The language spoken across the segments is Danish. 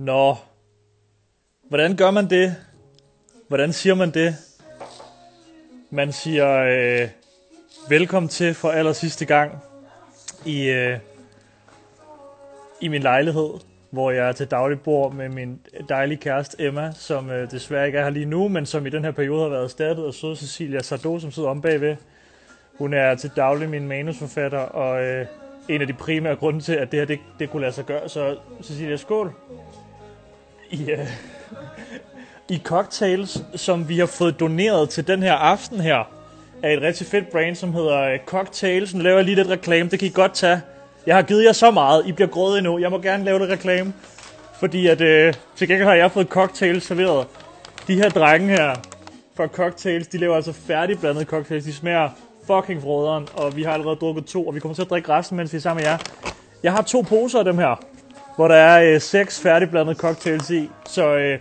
Nå, hvordan gør man det? Hvordan siger man det? Man siger øh, velkommen til for aller sidste gang i, øh, i min lejlighed, hvor jeg er til daglig bor med min dejlige kæreste Emma, som øh, desværre ikke er her lige nu, men som i den her periode har været erstattet af søde Cecilia Sardo, som sidder om bagved. Hun er til daglig min manusforfatter, og øh, en af de primære grunde til, at det her det, det kunne lade sig gøre. Så Cecilia, skål i, øh, i cocktails, som vi har fået doneret til den her aften her, af et rigtig fedt brand, som hedder øh, Cocktails. Nu laver jeg lige lidt reklame, det kan I godt tage. Jeg har givet jer så meget, I bliver grådige nu. Jeg må gerne lave lidt reklame, fordi at, øh, til gengæld har jeg fået cocktails serveret. De her drenge her fra Cocktails, de laver altså færdigblandede cocktails. De smager fucking froderen, og vi har allerede drukket to, og vi kommer til at drikke resten, mens vi er sammen med jer. Jeg har to poser af dem her, hvor der er øh, seks færdigblandede cocktails i, så øh,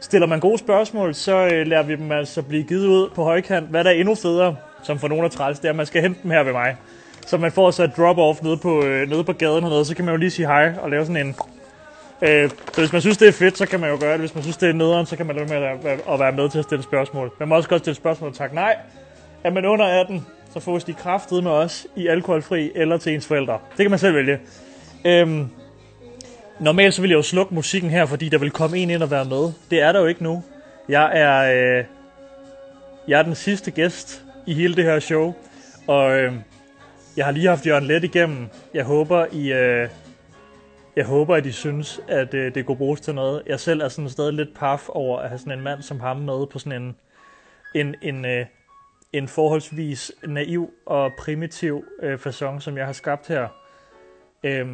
stiller man gode spørgsmål, så øh, lærer vi dem altså blive givet ud på højkant. Hvad der er endnu federe, som for nogen er træls, det er, at man skal hente dem her ved mig. Så man får så et drop-off nede på, øh, nede på gaden hernede, så kan man jo lige sige hej og lave sådan en... Øh, så hvis man synes, det er fedt, så kan man jo gøre det. Hvis man synes, det er nederen, så kan man lade med at, at være med til at stille spørgsmål. Man må også godt stille spørgsmål og tak nej. Er man under 18, så fås de kraftet med os i alkoholfri eller til ens forældre. Det kan man selv vælge. Øhm, normalt så vil jeg jo slukke musikken her, fordi der vil komme en ind og være med. Det er der jo ikke nu. Jeg er, øh, jeg er den sidste gæst i hele det her show, og øh, jeg har lige haft Jørgen Let igennem. Jeg håber, I, øh, jeg håber, at I synes, at øh, det kunne bruges til noget. Jeg selv er sådan stadig lidt paf over at have sådan en mand som ham med på sådan en, en, en, øh, en forholdsvis naiv og primitiv øh, façon, som jeg har skabt her. Øh,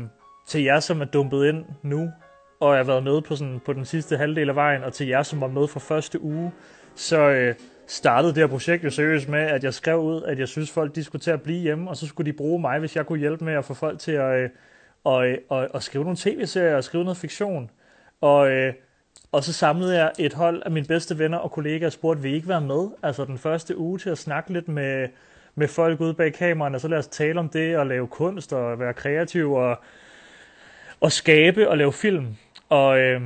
til jer, som er dumpet ind nu, og har været med på, sådan, på den sidste halvdel af vejen, og til jer, som var med fra første uge, så øh, startede det her projekt jo seriøst med, at jeg skrev ud, at jeg synes, folk de skulle til at blive hjemme, og så skulle de bruge mig, hvis jeg kunne hjælpe med at få folk til at, øh, og, øh, og, og skrive nogle tv-serier og skrive noget fiktion. Og, øh, og så samlede jeg et hold af mine bedste venner og kollegaer og spurgte, vil I ikke være med? Altså den første uge til at snakke lidt med, med folk ude bag kameraen, og så lad os tale om det og lave kunst og være kreativ og, og skabe og lave film. Og øh,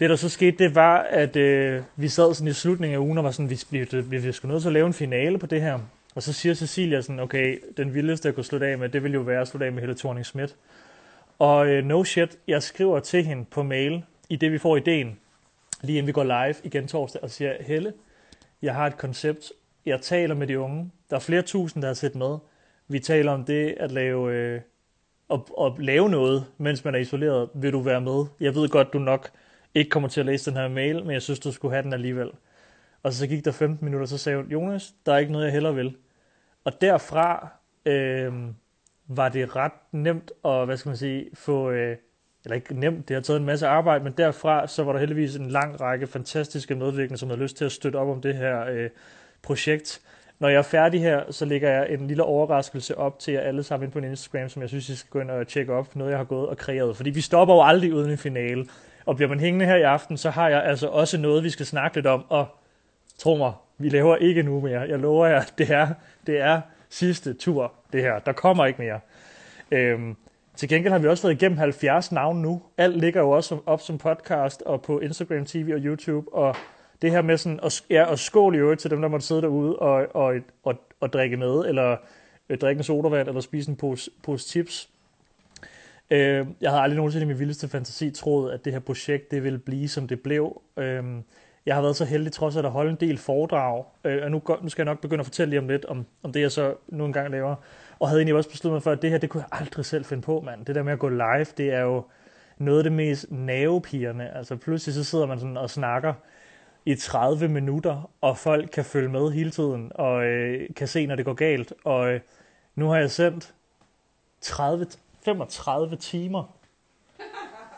det der så skete, det var, at øh, vi sad sådan i slutningen af ugen og var sådan, vi bliver, vi bliver sgu nødt til at lave en finale på det her. Og så siger Cecilia sådan, okay, den vildeste jeg kunne slutte af med, det ville jo være at slutte af med Helle thorning Schmidt. Og øh, no shit, jeg skriver til hende på mail, i det vi får ideen, lige inden vi går live igen torsdag, og siger, Helle, jeg har et koncept, jeg taler med de unge, der er flere tusind, der har set med. Vi taler om det at lave, øh, at, at lave noget, mens man er isoleret. Vil du være med? Jeg ved godt, du nok ikke kommer til at læse den her mail, men jeg synes, du skulle have den alligevel. Og så gik der 15 minutter, så sagde hun, Jonas, der er ikke noget, jeg heller vil. Og derfra øh, var det ret nemt at, hvad skal man sige, få, øh, eller ikke nemt, det har taget en masse arbejde, men derfra så var der heldigvis en lang række fantastiske medvirkende, som havde lyst til at støtte op om det her øh, projekt. Når jeg er færdig her, så lægger jeg en lille overraskelse op til jer alle sammen ind på en Instagram, som jeg synes, I skal gå ind og tjekke op, noget jeg har gået og kreeret. Fordi vi stopper jo aldrig uden en finale. Og bliver man hængende her i aften, så har jeg altså også noget, vi skal snakke lidt om. Og tro mig, vi laver ikke nu mere. Jeg lover jer, det er, det er sidste tur, det her. Der kommer ikke mere. Øhm, til gengæld har vi også været igennem 70 navne nu. Alt ligger jo også op som podcast og på Instagram TV og YouTube. Og det her med sådan, at, ja, og skål i øvrigt til dem, der måtte sidde derude og, og, og, og drikke med, eller øh, drikke en sodavand, eller spise en pose, pose chips. Øh, jeg havde aldrig nogensinde i min vildeste fantasi troet, at det her projekt, det ville blive, som det blev. Øh, jeg har været så heldig trods at holde en del foredrag, øh, og nu, nu skal jeg nok begynde at fortælle lige om lidt, om, om det jeg så nu engang laver. Og havde egentlig også besluttet mig for, at det her, det kunne jeg aldrig selv finde på, mand. Det der med at gå live, det er jo noget af det mest nervepirrende. Altså pludselig så sidder man sådan og snakker i 30 minutter, og folk kan følge med hele tiden, og øh, kan se, når det går galt. Og øh, nu har jeg sendt 30, 35 timer.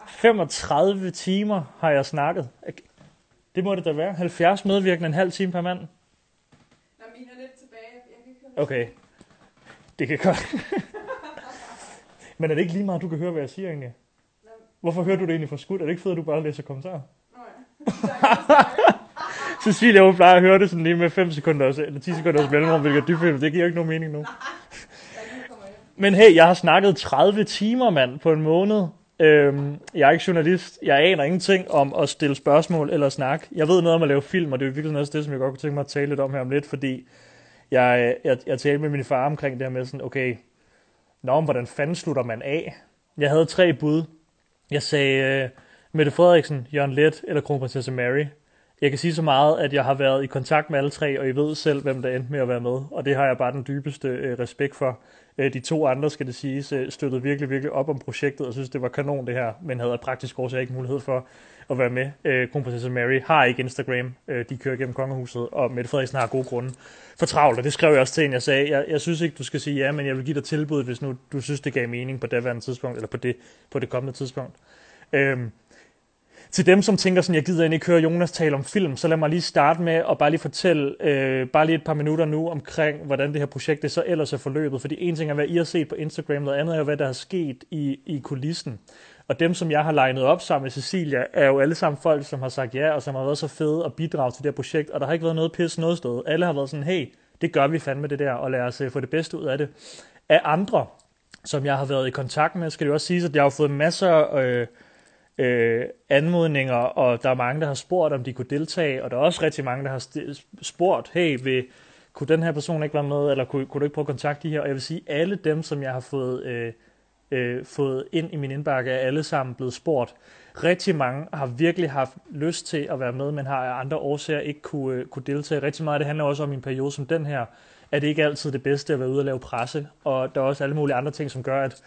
35 timer har jeg snakket. Det må det da være. 70 medvirkende, en halv time per mand. Nå, min er lidt tilbage. Jeg kan Okay. Det kan godt. Men er det ikke lige meget, du kan høre, hvad jeg siger egentlig? Hvorfor hører du det egentlig for skudt? Er det ikke fedt, at du bare læser kommentarer? Nå ja. Cecilia, hun plejer at høre det sådan lige med 5 sekunder, eller 10 sekunder mellemrum, hvilket dybt. Det giver ikke nogen mening nu. Men hey, jeg har snakket 30 timer, mand, på en måned. Øhm, jeg er ikke journalist. Jeg aner ingenting om at stille spørgsmål eller snak. Jeg ved noget om at lave film, og det er virkelig også det, som jeg godt kunne tænke mig at tale lidt om her om lidt, fordi jeg, jeg, jeg talte med min far omkring det her med sådan, okay, nå, men hvordan fanden slutter man af? Jeg havde tre bud. Jeg sagde uh, Mette Frederiksen, Jørgen Let eller kronprinsesse Mary. Jeg kan sige så meget, at jeg har været i kontakt med alle tre, og I ved selv, hvem der endte med at være med. Og det har jeg bare den dybeste øh, respekt for. Øh, de to andre, skal det siges, øh, støttede virkelig, virkelig op om projektet, og synes, det var kanon det her, men havde praktisk årsag ikke mulighed for at være med. Øh, kronprinsesse Mary har ikke Instagram. Øh, de kører gennem kongehuset, og Mette Frederiksen har gode grunde for travlt, og det skrev jeg også til hende. Jeg sagde, jeg, jeg synes ikke, du skal sige ja, men jeg vil give dig tilbud, hvis nu du synes, det gav mening på det tidspunkt, eller på det, på det kommende tidspunkt. Øh, til dem, som tænker sådan, jeg gider ikke høre Jonas tale om film, så lad mig lige starte med at bare lige fortælle øh, bare lige et par minutter nu omkring, hvordan det her projekt det så ellers er forløbet. Fordi en ting er, hvad I har set på Instagram, noget andet er, hvad der er sket i, i kulissen. Og dem, som jeg har legnet op sammen med Cecilia, er jo alle sammen folk, som har sagt ja, og som har været så fede at bidrage til det her projekt. Og der har ikke været noget pis noget sted. Alle har været sådan, hey, det gør vi fandme det der, og lad os øh, få det bedste ud af det. Af andre, som jeg har været i kontakt med, skal det jo også sige, at jeg har fået masser... Øh, øh, anmodninger, og der er mange, der har spurgt, om de kunne deltage, og der er også rigtig mange, der har spurgt, hey, vil, kunne den her person ikke være med, eller kunne, kunne du ikke prøve at kontakte de her? Og jeg vil sige, alle dem, som jeg har fået, øh, øh, fået ind i min indbakke, er alle sammen blevet spurgt. Rigtig mange har virkelig haft lyst til at være med, men har af andre årsager ikke kunne, øh, kunne deltage. Rigtig meget det handler også om en periode som den her, er det ikke altid det bedste at være ude og lave presse, og der er også alle mulige andre ting, som gør, at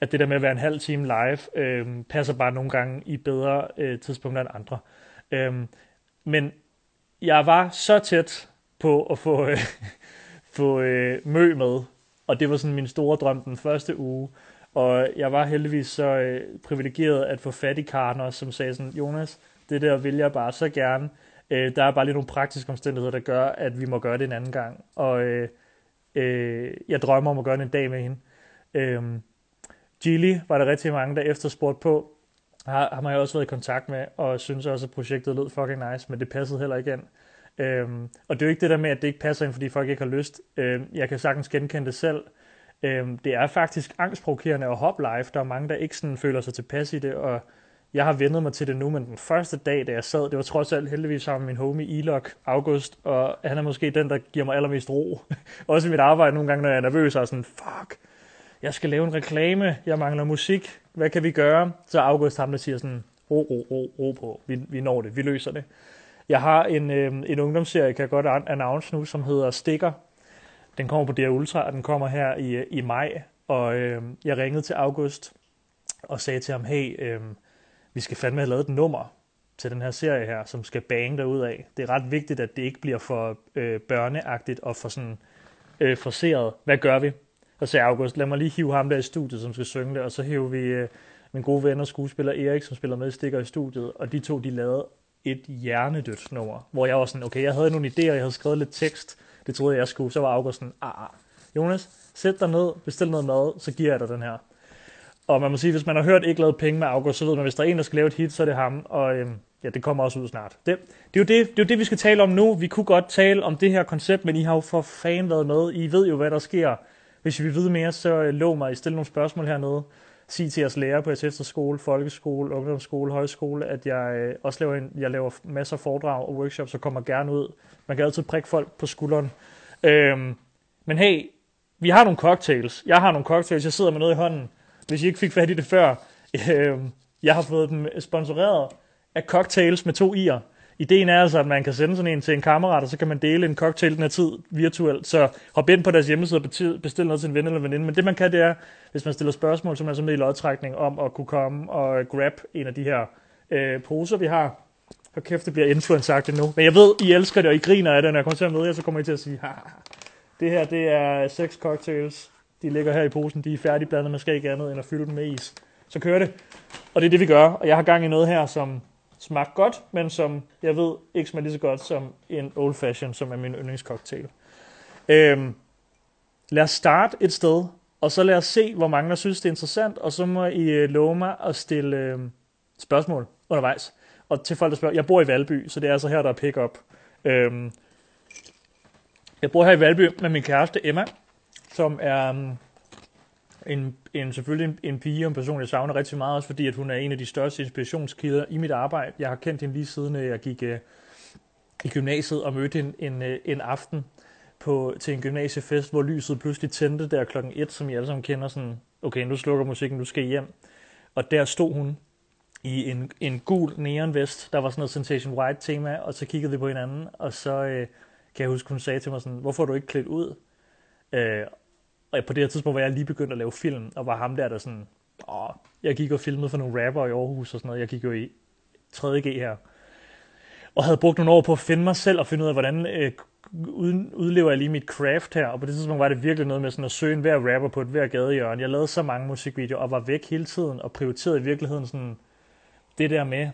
at det der med at være en halv time live, øh, passer bare nogle gange i bedre øh, tidspunkter end andre. Øh, men jeg var så tæt på at få, øh, få øh, mø med, og det var sådan min store drøm den første uge. Og jeg var heldigvis så øh, privilegeret at få fat i Karner, som sagde sådan, Jonas, det der vil jeg bare så gerne. Øh, der er bare lige nogle praktiske omstændigheder, der gør, at vi må gøre det en anden gang. Og øh, øh, jeg drømmer om at gøre det en dag med hende. Øh, Gilly var der rigtig mange, der efterspurgte på. Har, har man jo også været i kontakt med, og synes også, at projektet lød fucking nice, men det passede heller ikke ind. Øhm, og det er jo ikke det der med, at det ikke passer ind, fordi folk ikke har lyst. Øhm, jeg kan sagtens genkende det selv. Øhm, det er faktisk angstprovokerende at hoppe live. Der er mange, der ikke sådan føler sig tilpas i det, og jeg har vendet mig til det nu, men den første dag, da jeg sad, det var trods alt heldigvis sammen med min homie Elok August, og han er måske den, der giver mig allermest ro. Også i mit arbejde nogle gange, når jeg er nervøs, og sådan, fuck, jeg skal lave en reklame, jeg mangler musik, hvad kan vi gøre? Så August ham, der siger sådan, ro, ro, ro, ro på, vi, vi når det, vi løser det. Jeg har en, øh, en ungdomsserie, kan jeg godt announce nu, som hedder Stikker. Den kommer på DR Ultra, og den kommer her i, i maj. Og øh, jeg ringede til August og sagde til ham, hey, øh, vi skal fandme have lavet et nummer til den her serie her, som skal bange derud af. Det er ret vigtigt, at det ikke bliver for øh, børneagtigt og for sådan øh, forseret. Hvad gør vi? Og sagde August, lad mig lige hive ham der i studiet, som skal synge det, og så hiver vi øh, min gode ven og skuespiller Erik, som spiller med stikker i studiet, og de to, de lavede et hjernedødt nummer, hvor jeg var sådan, okay, jeg havde nogle idéer, jeg havde skrevet lidt tekst, det troede jeg, jeg skulle, så var August sådan, ah, ah, Jonas, sæt dig ned, bestil noget mad, så giver jeg dig den her. Og man må sige, hvis man har hørt ikke lavet penge med August, så ved man, hvis der er en, der skal lave et hit, så er det ham, og øhm, ja, det kommer også ud snart. Det, det, er jo det, det er jo det, vi skal tale om nu. Vi kunne godt tale om det her koncept, men I har jo for fan været med. I ved jo, hvad der sker hvis I vil vide mere, så lå lov mig, I stille nogle spørgsmål hernede. Sig til jeres lærer på jeres efterskole, folkeskole, ungdomsskole, højskole, at jeg øh, også laver, en, jeg laver masser af foredrag og workshops, og kommer gerne ud. Man kan altid prikke folk på skulderen. Øhm, men hey, vi har nogle cocktails. Jeg har nogle cocktails, jeg sidder med noget i hånden. Hvis I ikke fik fat i det før. Øhm, jeg har fået dem sponsoreret af cocktails med to i'er. Ideen er altså, at man kan sende sådan en til en kammerat, og så kan man dele en cocktail den her tid virtuelt. Så hop ind på deres hjemmeside og bestil noget til en ven eller veninde. Men det man kan, det er, hvis man stiller spørgsmål, så er man så med i lodtrækning om at kunne komme og grab en af de her øh, poser, vi har. Og kæft, det bliver influenceret nu. Men jeg ved, I elsker det, og I griner af det, når jeg kommer til at møde jer, så kommer I til at sige, Haha. det her, det er seks cocktails. De ligger her i posen, de er færdigblandet, man skal ikke andet end at fylde dem med is. Så kører det. Og det er det, vi gør. Og jeg har gang i noget her, som smagte godt, men som jeg ved ikke smager lige så godt som en Old Fashion, som er min yndlingscocktail. Øhm, lad os starte et sted, og så lad os se, hvor mange der synes, det er interessant, og så må I øh, love mig at stille øh, spørgsmål undervejs. Og til folk, der spørger, jeg bor i Valby, så det er altså her, der er pick-up. Øhm, jeg bor her i Valby med min kæreste Emma, som er, øhm, en, en selvfølgelig en, en pige og en person, jeg savner rigtig meget, også fordi at hun er en af de største inspirationskilder i mit arbejde. Jeg har kendt hende lige siden øh, jeg gik uh, i gymnasiet og mødte hende en, uh, en aften på, til en gymnasiefest, hvor lyset pludselig tændte der klokken 1, som I alle sammen kender sådan, okay, nu slukker musikken, du skal hjem. Og der stod hun i en, en gul neonvest, der var sådan noget Sensation White tema, og så kiggede vi på hinanden, og så øh, kan jeg huske, hun sagde til mig sådan, hvorfor er du ikke klædt ud? Øh, og på det her tidspunkt var jeg lige begyndt at lave film, og var ham der, der sådan, åh, jeg gik og filmede for nogle rapper i Aarhus og sådan noget, jeg gik jo i 3.G her, og havde brugt nogle år på at finde mig selv og finde ud af, hvordan øh, udlever jeg lige mit craft her, og på det tidspunkt var det virkelig noget med sådan at søge en hver rapper på et hver gadehjørne. Jeg lavede så mange musikvideoer og var væk hele tiden, og prioriterede i virkeligheden sådan det der med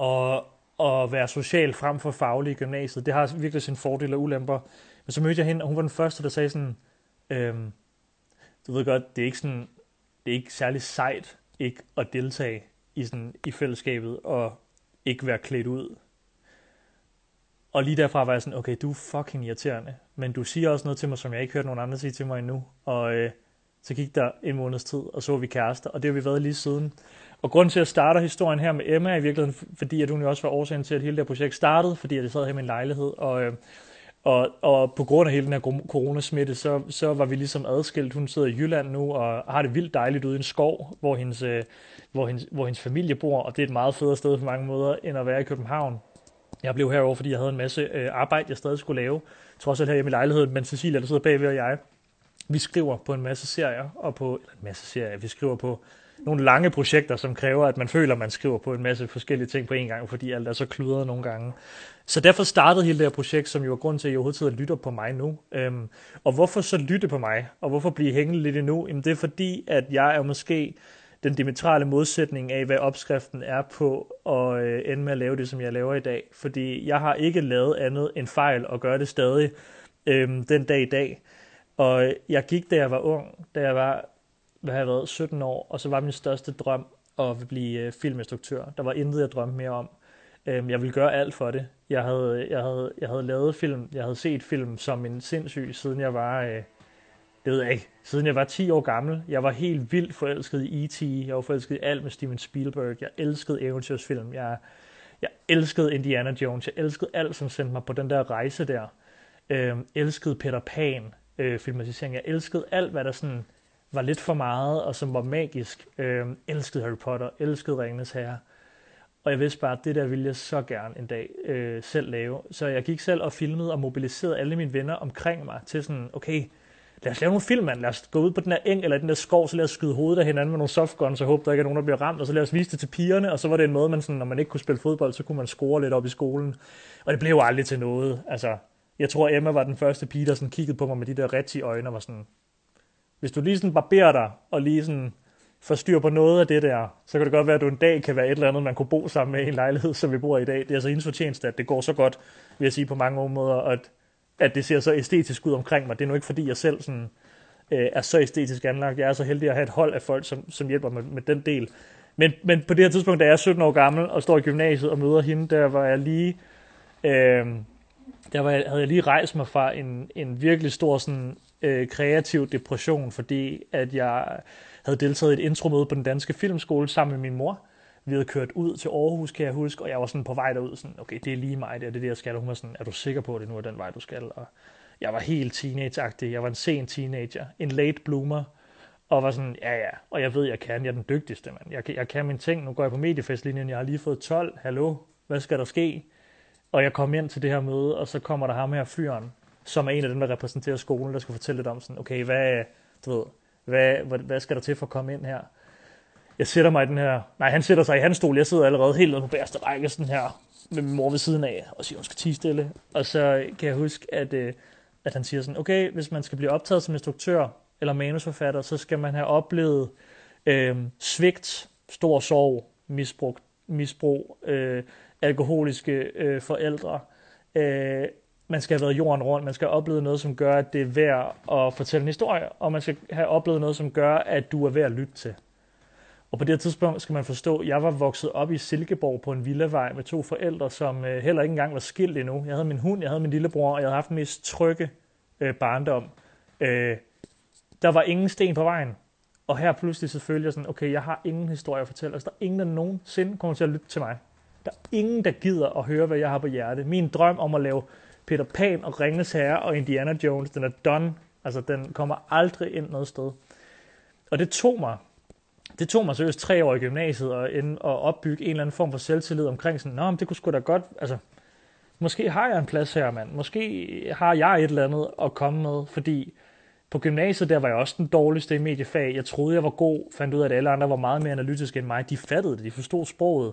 at, at være social frem for faglig i gymnasiet. Det har virkelig sin fordele og ulemper. Men så mødte jeg hende, og hun var den første, der sagde sådan, øhm, du ved godt, det er ikke sådan, det er ikke særlig sejt ikke at deltage i, sådan, i fællesskabet og ikke være klædt ud. Og lige derfra var jeg sådan, okay, du er fucking irriterende, men du siger også noget til mig, som jeg ikke hørt nogen andre sige til mig endnu. Og øh, så gik der en måneds tid, og så var vi kærester, og det har vi været lige siden. Og grunden til, at jeg starter historien her med Emma, er i virkeligheden, fordi at hun jo også var årsagen til, at hele det her projekt startede, fordi jeg sad her i min lejlighed, og, øh, og, og på grund af hele den her coronasmitte, så, så var vi ligesom adskilt. Hun sidder i Jylland nu, og har det vildt dejligt ude i en skov, hvor hendes, øh, hvor hendes, hvor hendes familie bor, og det er et meget federe sted på mange måder, end at være i København. Jeg blev herover, fordi jeg havde en masse øh, arbejde, jeg stadig skulle lave, trods alt her i min lejlighed, men Cecilia, der sidder bagved, og jeg, vi skriver på en masse serier, og på, eller en masse serier, vi skriver på nogle lange projekter, som kræver, at man føler, at man skriver på en masse forskellige ting på en gang, fordi alt er så kludret nogle gange. Så derfor startede hele det her projekt, som jo er grund til, at I overhovedet lytter på mig nu. Øhm, og hvorfor så lytte på mig? Og hvorfor blive hængende lidt endnu? Jamen det er fordi, at jeg er måske den dimetrale modsætning af, hvad opskriften er på at øh, ende med at lave det, som jeg laver i dag. Fordi jeg har ikke lavet andet end fejl og gør det stadig øhm, den dag i dag. Og jeg gik, da jeg var ung, da jeg var, hvad har jeg været, 17 år, og så var min største drøm at blive øh, filminstruktør. Der var intet, jeg drømte mere om. Øhm, jeg ville gøre alt for det. Jeg havde, jeg, havde, jeg havde lavet film, jeg havde set film som en sindssyg, siden jeg var, øh, det ved jeg ikke, siden jeg var 10 år gammel. Jeg var helt vildt forelsket i E.T., jeg var forelsket i alt med Steven Spielberg, jeg elskede eventyrsfilm, jeg, jeg elskede Indiana Jones, jeg elskede alt, som sendte mig på den der rejse der. Øhm, elskede Peter Pan, øh, filmatisering. Jeg elskede alt, hvad der sådan var lidt for meget, og som var magisk. Øh, elskede Harry Potter, elskede Ringenes Herre. Og jeg vidste bare, at det der ville jeg så gerne en dag øh, selv lave. Så jeg gik selv og filmede og mobiliserede alle mine venner omkring mig til sådan, okay, lad os lave nogle film, mand. Lad os gå ud på den der eng eller den der skov, så lad os skyde hovedet af hinanden med nogle softguns, og håbe, der ikke er nogen, der bliver ramt, og så lad os vise det til pigerne, og så var det en måde, man sådan, når man ikke kunne spille fodbold, så kunne man score lidt op i skolen. Og det blev jo aldrig til noget. Altså, jeg tror, Emma var den første pige, der sådan kiggede på mig med de der rigtige øjne og var sådan, hvis du lige sådan barberer dig og lige sådan får styr på noget af det der, så kan det godt være, at du en dag kan være et eller andet, man kunne bo sammen med i en lejlighed, som vi bor i dag. Det er altså hendes fortjeneste, at det går så godt, vil jeg sige på mange måder, at, at det ser så æstetisk ud omkring mig. Det er nu ikke, fordi jeg selv sådan, øh, er så æstetisk anlagt. Jeg er så heldig at have et hold af folk, som, som hjælper med, med den del. Men, men på det her tidspunkt, da jeg er 17 år gammel og står i gymnasiet og møder hende, der var jeg lige... Øh, der var, havde jeg lige rejst mig fra en, en virkelig stor sådan, øh, kreativ depression, fordi at jeg havde deltaget i et intromøde på den danske filmskole sammen med min mor. Vi havde kørt ud til Aarhus, kan jeg huske, og jeg var sådan på vej derud, sådan, okay, det er lige mig, det er det, jeg skal. Og hun var sådan, er du sikker på, at det nu er den vej, du skal? Og jeg var helt teenageagtig. Jeg var en sen teenager. En late bloomer. Og var sådan, ja ja, og jeg ved, jeg kan. Jeg er den dygtigste, mand. Jeg, jeg kan mine ting. Nu går jeg på mediefestlinjen. Jeg har lige fået 12. Hallo? Hvad skal der ske? Og jeg kom ind til det her møde, og så kommer der ham her fyren, som er en af dem, der repræsenterer skolen, der skal fortælle lidt om sådan, okay, hvad, du ved, hvad, hvad, hvad skal der til for at komme ind her? Jeg sætter mig i den her, nej, han sætter sig i hans stol, jeg sidder allerede helt nede på bærste række, sådan her, med min mor ved siden af, og siger, hun skal tige stille. Og så kan jeg huske, at, øh, at han siger sådan, okay, hvis man skal blive optaget som instruktør eller manusforfatter, så skal man have oplevet øh, svigt, stor sorg, misbrug, misbrug øh, alkoholiske øh, forældre. Øh, man skal have været jorden rundt, man skal have oplevet noget, som gør, at det er værd at fortælle en historie, og man skal have oplevet noget, som gør, at du er værd at lytte til. Og på det her tidspunkt skal man forstå, at jeg var vokset op i Silkeborg på en villavej med to forældre, som øh, heller ikke engang var skilt endnu. Jeg havde min hund, jeg havde min lillebror, og jeg havde haft den mest trygge øh, barndom. Øh, der var ingen sten på vejen. Og her pludselig så følte jeg sådan, okay, jeg har ingen historie at fortælle. Altså, der er ingen, der nogensinde kommer til at lytte til mig. Der er ingen, der gider at høre, hvad jeg har på hjerte. Min drøm om at lave Peter Pan og Ringens Herre og Indiana Jones, den er done. Altså, den kommer aldrig ind noget sted. Og det tog mig, det tog mig seriøst tre år i gymnasiet og, ind og opbygge en eller anden form for selvtillid omkring sådan, nå, men det kunne sgu da godt, altså, måske har jeg en plads her, mand. Måske har jeg et eller andet at komme med, fordi på gymnasiet, der var jeg også den dårligste i mediefag. Jeg troede, jeg var god, fandt ud af, at alle andre var meget mere analytiske end mig. De fattede det, de forstod sproget.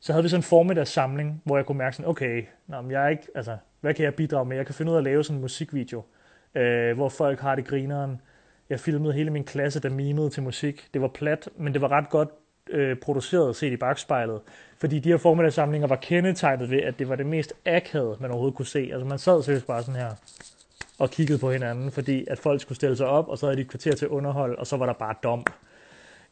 Så havde vi sådan en formiddagssamling, hvor jeg kunne mærke sådan, okay, nå, men jeg er ikke, altså, hvad kan jeg bidrage med? Jeg kan finde ud af at lave sådan en musikvideo, øh, hvor folk har det grineren. Jeg filmede hele min klasse, der mimede til musik. Det var plat, men det var ret godt øh, produceret set i bagspejlet. Fordi de her formiddagssamlinger var kendetegnet ved, at det var det mest akavede, man overhovedet kunne se. Altså man sad seriøst bare sådan her og kiggede på hinanden, fordi at folk skulle stille sig op, og så havde de et kvarter til underhold, og så var der bare dom.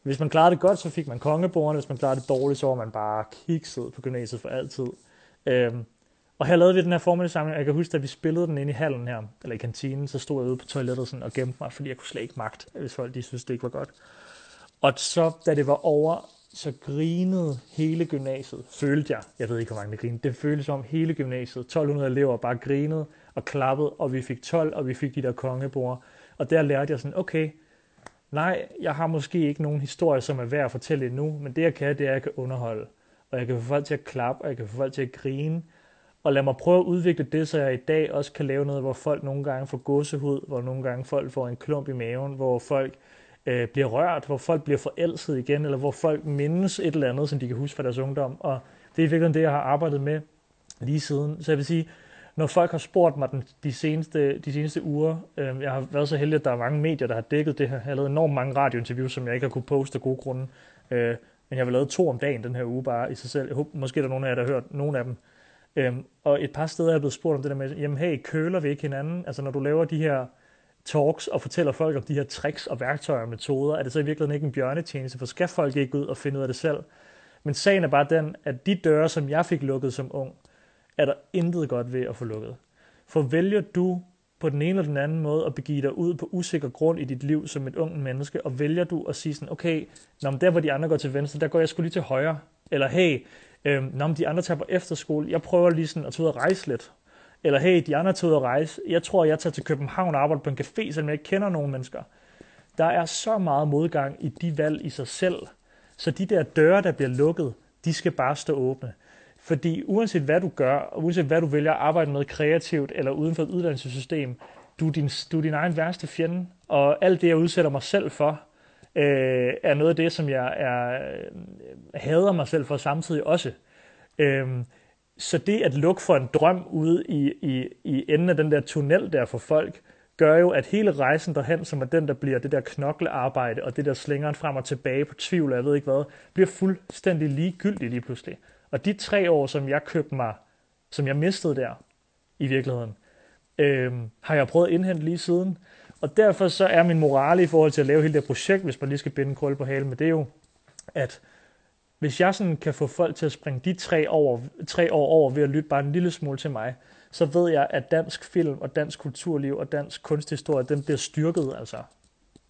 Hvis man klarede det godt, så fik man kongebordene. Hvis man klarede det dårligt, så var man bare kikset på gymnasiet for altid. Øhm, og her lavede vi den her formiddagssamling, og jeg kan huske, at vi spillede den ind i hallen her, eller i kantinen, så stod jeg ude på toilettet sådan og gemte mig, fordi jeg kunne slet ikke magt, hvis folk de synes, det ikke var godt. Og så, da det var over, så grinede hele gymnasiet, følte jeg. Jeg ved ikke, hvor mange der grinede. Det føltes som hele gymnasiet. 1200 elever bare grinede og klappede, og vi fik 12, og vi fik de der kongebord. Og der lærte jeg sådan, okay, nej, jeg har måske ikke nogen historie, som er værd at fortælle endnu, men det jeg kan, det er, at jeg kan underholde. Og jeg kan få folk til at klappe, og jeg kan få folk til at grine. Og lad mig prøve at udvikle det, så jeg i dag også kan lave noget, hvor folk nogle gange får gåsehud, hvor nogle gange folk får en klump i maven, hvor folk øh, bliver rørt, hvor folk bliver forelsket igen, eller hvor folk mindes et eller andet, som de kan huske fra deres ungdom. Og det er virkelig det, jeg har arbejdet med lige siden. Så jeg vil sige, når folk har spurgt mig den, de, seneste, de seneste uger, øh, jeg har været så heldig, at der er mange medier, der har dækket det her. Jeg har lavet enormt mange radiointerviews, som jeg ikke har kunne poste af gode grunde. Øh, men jeg har lavet to om dagen den her uge bare i sig selv. Jeg håber, måske er der nogen af jer, der har hørt nogle af dem. Øhm, og et par steder er jeg blevet spurgt om det der med, jamen hey, køler vi ikke hinanden? Altså når du laver de her talks og fortæller folk om de her tricks og værktøjer og metoder, er det så i virkeligheden ikke en bjørnetjeneste, for skal folk ikke ud og finde ud af det selv? Men sagen er bare den, at de døre, som jeg fik lukket som ung, er der intet godt ved at få lukket. For vælger du på den ene eller den anden måde at begive dig ud på usikker grund i dit liv som et ung menneske, og vælger du at sige sådan, okay, når der hvor de andre går til venstre, der går jeg skulle lige til højre. Eller hey, øhm, når de andre tager på efterskole, jeg prøver lige sådan at tage ud og rejse lidt. Eller hey, de andre tager ud og rejse, jeg tror, jeg tager til København og arbejder på en café, selvom jeg ikke kender nogen mennesker. Der er så meget modgang i de valg i sig selv, så de der døre, der bliver lukket, de skal bare stå åbne. Fordi uanset hvad du gør, og uanset hvad du vælger at arbejde med kreativt eller uden for et uddannelsessystem, du er din, du er din egen værste fjende. Og alt det, jeg udsætter mig selv for, øh, er noget af det, som jeg er, øh, hader mig selv for samtidig også. Øh, så det at lukke for en drøm ude i, i, i enden af den der tunnel der for folk, gør jo, at hele rejsen derhen, som er den, der bliver det der knoklearbejde, og det der slængeren frem og tilbage på tvivl, jeg ved ikke hvad, bliver fuldstændig ligegyldig lige pludselig. Og de tre år, som jeg købte mig, som jeg mistede der, i virkeligheden, øh, har jeg prøvet at indhente lige siden. Og derfor så er min morale i forhold til at lave hele det projekt, hvis man lige skal binde en krølle på halen med det er jo, at hvis jeg sådan kan få folk til at springe de tre, over, tre år over ved at lytte bare en lille smule til mig, så ved jeg, at dansk film og dansk kulturliv og dansk kunsthistorie, den bliver styrket. Altså.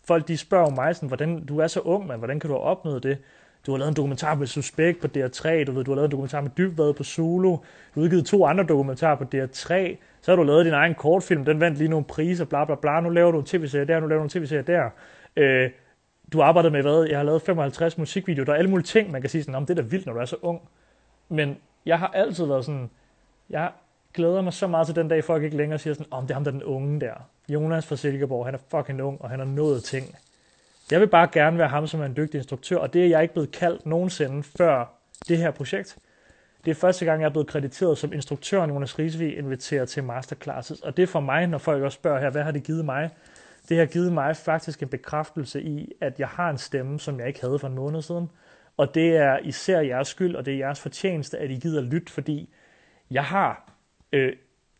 Folk de spørger mig sådan, hvordan, du er så ung, men hvordan kan du have opnået det? Du har lavet en dokumentar med Suspekt på DR3, du, ved, du har lavet en dokumentar med Dybvad på Zulu, du har udgivet to andre dokumentarer på DR3, så har du lavet din egen kortfilm, den vandt lige nogle priser, bla bla bla, nu laver du en tv-serie der, nu laver du en tv-serie der. Øh, du har arbejdet med hvad? Jeg har lavet 55 musikvideoer, der er alle mulige ting, man kan sige sådan, om det er da vildt, når du er så ung. Men jeg har altid været sådan, jeg glæder mig så meget til den dag, folk ikke længere siger sådan, om oh, det er ham der den unge der. Jonas fra Silkeborg, han er fucking ung, og han har nået ting. Jeg vil bare gerne være ham, som er en dygtig instruktør, og det er jeg ikke blevet kaldt nogensinde før det her projekt. Det er første gang, jeg er blevet krediteret som instruktør, Jonas Risvig inviterer til masterclasses, og det er for mig, når folk også spørger her, hvad har det givet mig? Det har givet mig faktisk en bekræftelse i, at jeg har en stemme, som jeg ikke havde for en måned siden. Og det er især jeres skyld, og det er jeres fortjeneste, at I gider lytte, fordi jeg har øh,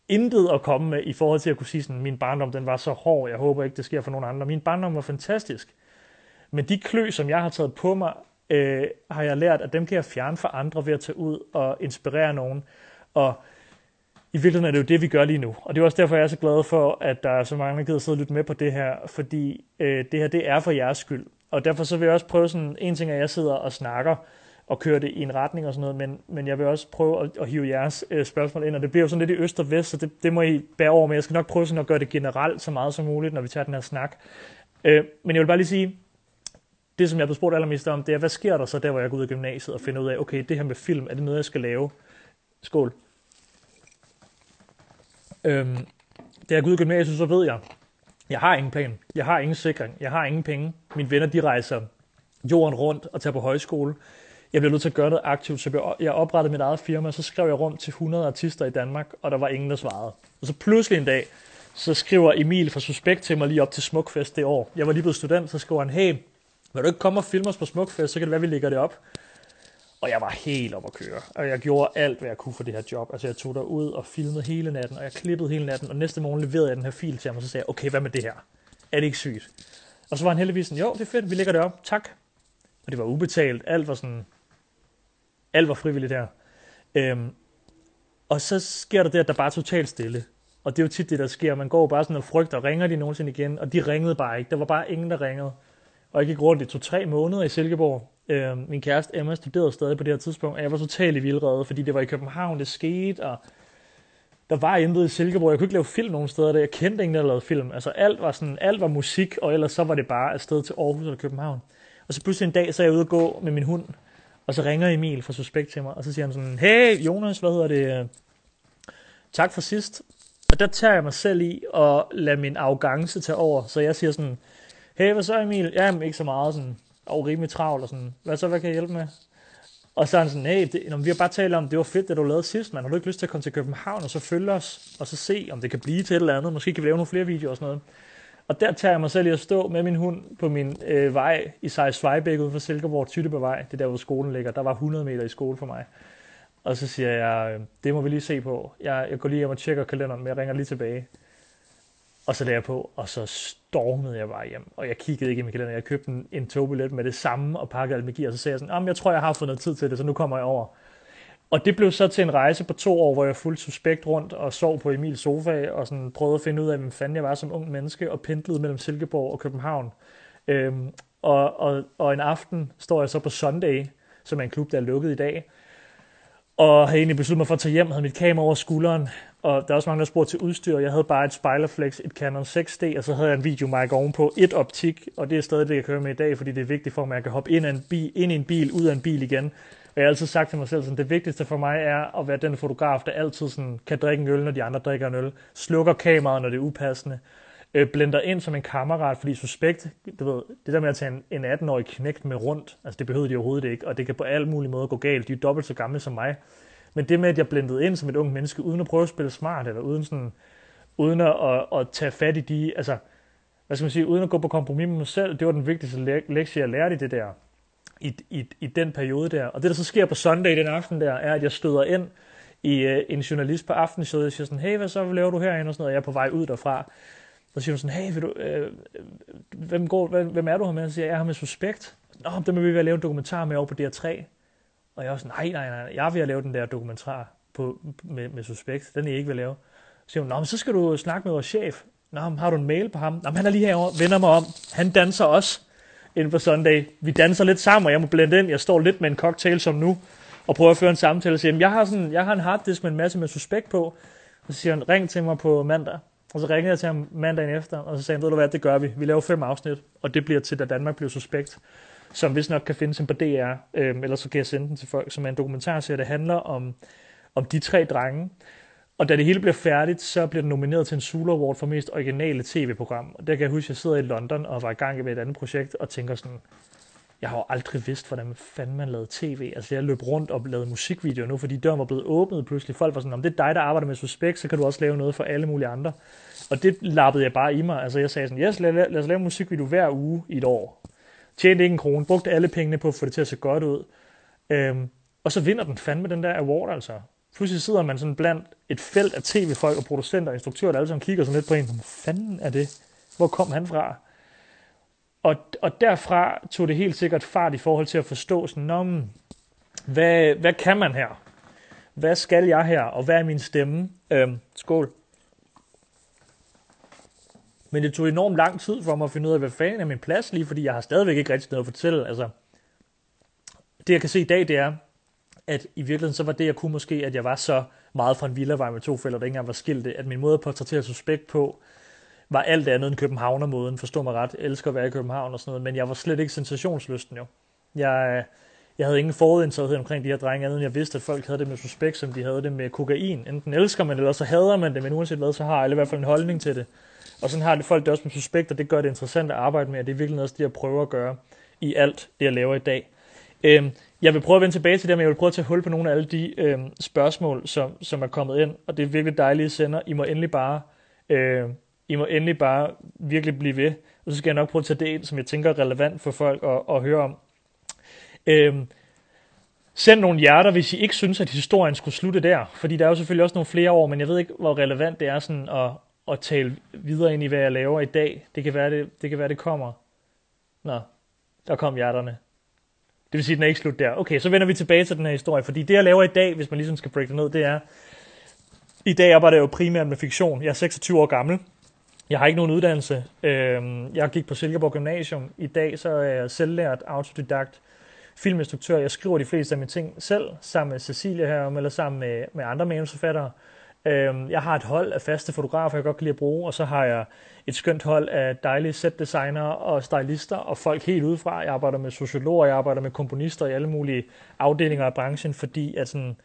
intet at komme med i forhold til at kunne sige sådan, min barndom den var så hård, jeg håber ikke, det sker for nogen andre. Min barndom var fantastisk. Men de klø, som jeg har taget på mig, øh, har jeg lært, at dem kan jeg fjerne for andre ved at tage ud og inspirere nogen. Og i virkeligheden er det jo det, vi gør lige nu. Og det er også derfor, jeg er så glad for, at der er så mange, der gider sidde og lytte med på det her, fordi øh, det her, det er for jeres skyld. og derfor så vil jeg også prøve sådan, en ting er, at jeg sidder og snakker, og kører det i en retning og sådan noget, men, men jeg vil også prøve at, at hive jeres øh, spørgsmål ind, og det bliver jo sådan lidt i øst og vest, så det, det må I bære over med. Jeg skal nok prøve sådan at gøre det generelt så meget som muligt, når vi tager den her snak. Øh, men jeg vil bare lige sige, det som jeg blev spurgt allermest om, det er, hvad sker der så der, hvor jeg går ud af gymnasiet og finder ud af, okay, det her med film, er det noget, jeg skal lave? Skål. Øhm, da jeg går ud af gymnasiet, så ved jeg, jeg har ingen plan, jeg har ingen sikring, jeg har ingen penge. Mine venner, de rejser jorden rundt og tager på højskole. Jeg bliver nødt til at gøre noget aktivt, så jeg oprettede mit eget firma, og så skrev jeg rundt til 100 artister i Danmark, og der var ingen, der svarede. Og så pludselig en dag, så skriver Emil fra Suspekt til mig lige op til Smukfest det år. Jeg var lige blevet student, så skriver han, hey, vil du ikke komme og filme os på Smukfest, så kan det være, vi lægger det op. Og jeg var helt op at køre. Og jeg gjorde alt, hvad jeg kunne for det her job. Altså jeg tog derud og filmede hele natten, og jeg klippede hele natten, og næste morgen leverede jeg den her fil til ham, og så sagde jeg, okay, hvad med det her? Er det ikke sygt? Og så var han heldigvis sådan, jo, det er fedt, vi lægger det op, tak. Og det var ubetalt, alt var sådan, alt var frivilligt her. Øhm, og så sker der det, at der bare er totalt stille. Og det er jo tit det, der sker. Man går bare sådan og frygter, ringer de nogensinde igen? Og de ringede bare ikke. Der var bare ingen, der ringede. Og jeg gik rundt i to-tre måneder i Silkeborg. Øh, min kæreste Emma studerede stadig på det her tidspunkt, og jeg var totalt i vildrede, fordi det var i København, det skete, og der var intet i Silkeborg. Jeg kunne ikke lave film nogen steder, der jeg kendte ingen, der lavede film. Altså alt var, sådan, alt var musik, og ellers så var det bare afsted til Aarhus eller København. Og så pludselig en dag, så er jeg ude og gå med min hund, og så ringer Emil fra Suspekt til mig, og så siger han sådan, hey Jonas, hvad hedder det? Tak for sidst. Og der tager jeg mig selv i at lade min arrogance tage over, så jeg siger sådan, hey, hvad så Emil? Jamen, ikke så meget, sådan, og rimelig travl, og sådan, hvad så, hvad kan jeg hjælpe med? Og så er han sådan, hey, det, når vi har bare talt om, det var fedt, det du lavede sidst, man. Har du ikke lyst til at komme til København, og så følge os, og så se, om det kan blive til et eller andet? Måske kan vi lave nogle flere videoer og sådan noget. Og der tager jeg mig selv i at stå med min hund på min øh, vej i Sejs Svejbæk ude for Silkeborg, Tyttebevej. Det der, hvor skolen ligger. Der var 100 meter i skole for mig. Og så siger jeg, øh, det må vi lige se på. Jeg, jeg går lige hjem og tjekker kalenderen, men jeg ringer lige tilbage. Og så lærer jeg på, og så stormede jeg bare hjem. Og jeg kiggede ikke i min kalender. Jeg købte en, en togbillet med det samme og pakkede alt gear Og så sagde jeg sådan, jeg tror, jeg har fået noget tid til det, så nu kommer jeg over. Og det blev så til en rejse på to år, hvor jeg fuldt suspekt rundt og sov på Emils sofa, og sådan prøvede at finde ud af, hvem fanden jeg var som ung menneske, og pendlede mellem Silkeborg og København. Øhm, og, og, og en aften står jeg så på Sunday, som er en klub, der er lukket i dag, og havde egentlig besluttet mig for at tage hjem, havde mit kamera over skulderen, og der er også mange, der spurgte til udstyr. Jeg havde bare et Spyderflex, et Canon 6D, og så havde jeg en videomic ovenpå, et optik, og det er stadig det, jeg kører med i dag, fordi det er vigtigt for mig, at jeg kan hoppe ind, en bil, ind i en bil, ud af en bil igen. Og jeg har altid sagt til mig selv, at det vigtigste for mig er at være den fotograf, der altid sådan, kan drikke en øl, når de andre drikker en øl, slukker kameraet, når det er upassende, øh, blender ind som en kammerat, fordi suspekt, du ved, det der med at tage en, en 18-årig knægt med rundt, altså det behøvede de overhovedet ikke, og det kan på alle mulige måder gå galt. De er dobbelt så gamle som mig. Men det med, at jeg blendede ind som et ung menneske, uden at prøve at spille smart, eller uden, sådan, uden at, at, at tage fat i de, altså, hvad skal man sige, uden at gå på kompromis med mig selv, det var den vigtigste lektie, jeg lærte i det der, i, i, i den periode der. Og det, der så sker på søndag den aften der, er, at jeg støder ind i uh, en journalist på aftenshowet, og siger sådan, hey, hvad så hvad laver du herinde, og sådan noget, og jeg er på vej ud derfra. Så siger hun sådan, hey, vil du, øh, hvem, går, hvem, hvem er du her med? Så siger jeg, jeg er her med Suspekt. Nå, det må vi være lave en dokumentar med over på DR3. Og jeg var sådan, nej, nej, nej, jeg vil lave den der dokumentar på, med, med Suspekt. Den er I ikke vil lave. Så siger hun, nå, men så skal du snakke med vores chef. Nå, har du en mail på ham? Nå, men han er lige herovre, vender mig om. Han danser også inden på Sunday. Vi danser lidt sammen, og jeg må blende ind. Jeg står lidt med en cocktail som nu, og prøver at føre en samtale. Og siger, jeg har, sådan, jeg har en harddisk med en masse med Suspekt på. Og så siger han, ring til mig på mandag. Og så ringede jeg til ham mandagen efter, og så sagde han, ved du hvad, det gør vi. Vi laver fem afsnit, og det bliver til, da Danmark bliver suspekt som hvis nok kan findes på DR, øh, eller så kan jeg sende den til folk, som er en dokumentarserie, der handler om, om de tre drenge. Og da det hele bliver færdigt, så bliver den nomineret til en Sula Award for mest originale tv-program. Og der kan jeg huske, at jeg sidder i London og var i gang med et andet projekt, og tænker sådan, jeg har jo aldrig vidst, hvordan fanden man lavede tv. Altså jeg løb rundt og lavede musikvideoer nu, fordi døren var blevet åbnet pludselig. Folk var sådan, om det er dig, der arbejder med Suspekt, så kan du også lave noget for alle mulige andre. Og det lappede jeg bare i mig. Altså jeg sagde sådan, yes, lad, lad os lave en musikvideo hver uge i et år. Tjente ikke en krone, brugte alle pengene på at få det til at se godt ud. Øhm, og så vinder den fandme den der award, altså. Pludselig sidder man sådan blandt et felt af tv-folk og producenter og instruktører, der alle sammen kigger sådan lidt på en, hvad fanden er det? Hvor kom han fra? Og, og derfra tog det helt sikkert fart i forhold til at forstå sådan, Nå, hvad, hvad kan man her? Hvad skal jeg her? Og hvad er min stemme? Øhm, skål. Men det tog enormt lang tid for mig at finde ud af, hvad fanden er min plads lige, fordi jeg har stadigvæk ikke rigtig noget at fortælle. Altså, det jeg kan se i dag, det er, at i virkeligheden så var det, jeg kunne måske, at jeg var så meget fra en villavej med to fælder, der ikke engang var skilte, at min måde at portrættere suspekt på, var alt andet end københavnermåden, forstå mig ret, jeg elsker at være i København og sådan noget, men jeg var slet ikke sensationslysten jo. Jeg, jeg havde ingen forudindsathed omkring de her drenge, andet end jeg vidste, at folk havde det med suspekt, som de havde det med kokain. Enten elsker man det, eller så hader man det, men uanset hvad, så har alle i hvert fald en holdning til det. Og sådan har det folk det også med suspekt, og det gør det interessant at arbejde med, og det er virkelig også det, jeg prøver at gøre i alt det, jeg laver i dag. Øhm, jeg vil prøve at vende tilbage til det, men jeg vil prøve at tage hul på nogle af alle de øhm, spørgsmål, som, som er kommet ind, og det er virkelig dejlige sender. I må endelig bare, øh, I må endelig bare virkelig blive ved, og så skal jeg nok prøve at tage det ind, som jeg tænker er relevant for folk at, at høre om. Øhm, Send nogle hjerter, hvis I ikke synes, at historien skulle slutte der. Fordi der er jo selvfølgelig også nogle flere år, men jeg ved ikke, hvor relevant det er sådan at, at tale videre ind i, hvad jeg laver i dag. Det kan være, det, det, kan være, det kommer. Nå, der kom hjerterne. Det vil sige, at den er ikke slut der. Okay, så vender vi tilbage til den her historie. Fordi det, jeg laver i dag, hvis man ligesom skal break det ned, det er... I dag arbejder jeg jo primært med fiktion. Jeg er 26 år gammel. Jeg har ikke nogen uddannelse. Øhm, jeg gik på Silkeborg Gymnasium. I dag så er jeg selvlært autodidakt filminstruktør. Jeg skriver de fleste af mine ting selv, sammen med Cecilia her, eller sammen med, med andre manusforfattere. Øhm, jeg har et hold af faste fotografer, jeg godt kan lide at bruge, og så har jeg et skønt hold af dejlige setdesigner og stylister og folk helt udefra. Jeg arbejder med sociologer, jeg arbejder med komponister i alle mulige afdelinger af branchen, fordi at sådan,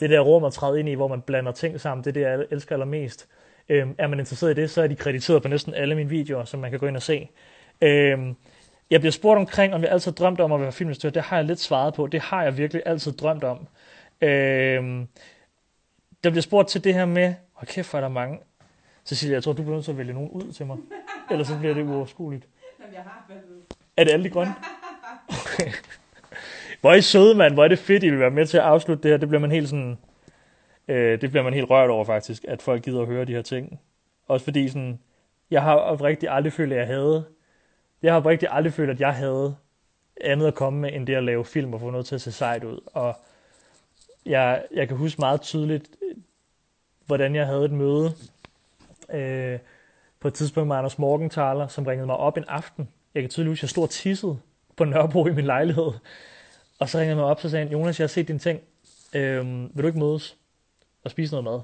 det der rum at træde ind i, hvor man blander ting sammen, det er det, jeg elsker allermest. Øhm, er man interesseret i det, så er de krediteret på næsten alle mine videoer, som man kan gå ind og se. Øhm, jeg bliver spurgt omkring, om jeg altid drømte drømt om at være filminstruktør. Det har jeg lidt svaret på. Det har jeg virkelig altid drømt om. Øh, der bliver spurgt til det her med, hvor kæft, hvor er der mange. Cecilia, jeg tror, du bliver nødt til at vælge nogen ud til mig. Ellers så bliver det uoverskueligt. Jamen, jeg har valgt. Er det alle de grønne? Okay. Hvor er I søde, mand. Hvor er det fedt, I vil være med til at afslutte det her. Det bliver man helt sådan... Øh, det bliver man helt rørt over, faktisk, at folk gider at høre de her ting. Også fordi sådan... Jeg har oprigtigt aldrig følt, at jeg havde... Jeg har oprigtigt aldrig følt, at jeg havde andet at komme med, end det at lave film og få noget til at se sejt ud. Og jeg, jeg kan huske meget tydeligt, øh, hvordan jeg havde et møde øh, på et tidspunkt med Anders Morgenthaler, som ringede mig op en aften. Jeg kan tydeligt huske, at jeg stod og tissede på Nørrebro i min lejlighed. Og så ringede han mig op, og sagde han, Jonas, jeg har set dine ting. Øh, vil du ikke mødes og spise noget mad?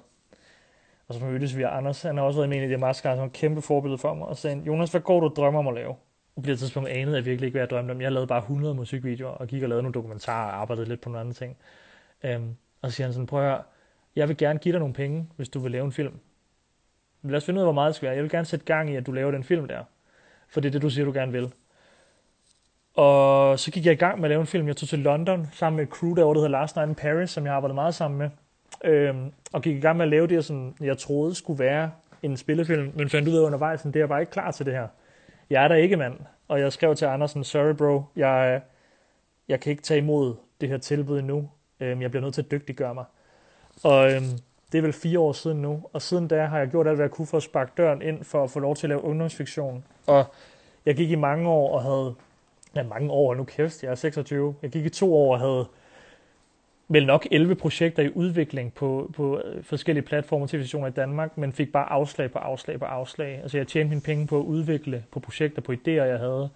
Og så mødtes vi, Anders, han har også været med i det Maskar, som en kæmpe forbillede for mig, og sagde, Jonas, hvad går du drømmer om at lave? Og på det tidspunkt anede jeg virkelig ikke, hvad jeg drømte om. Jeg lavede bare 100 musikvideoer, og gik og lavede nogle dokumentarer og arbejdede lidt på nogle andre ting. Øhm, og så siger han sådan, prøv at høre, jeg vil gerne give dig nogle penge, hvis du vil lave en film. Lad os finde ud af, hvor meget det skal være. Jeg vil gerne sætte gang i, at du laver den film der. For det er det, du siger, du gerne vil. Og så gik jeg i gang med at lave en film. Jeg tog til London sammen med et crew derovre, der hedder Last Night in Paris, som jeg har arbejdet meget sammen med. Øhm, og gik i gang med at lave det, som jeg troede skulle være en spillefilm, men fandt ud af undervejs, at det er bare ikke klar til det her. Jeg er der ikke, mand. Og jeg skrev til Andersen, sorry bro, jeg, jeg kan ikke tage imod det her tilbud endnu. Øhm, jeg bliver nødt til at dygtiggøre mig. Og øhm, det er vel fire år siden nu, og siden da har jeg gjort alt, hvad jeg kunne for at sparke døren ind, for at få lov til at lave ungdomsfiktion. Og jeg gik i mange år og havde, ja mange år, nu kæft, jeg er 26, jeg gik i to år og havde vel nok 11 projekter i udvikling på, på øh, forskellige platforme og televisioner i Danmark, men fik bare afslag på afslag på afslag. Altså jeg tjente mine penge på at udvikle på projekter, på idéer, jeg havde.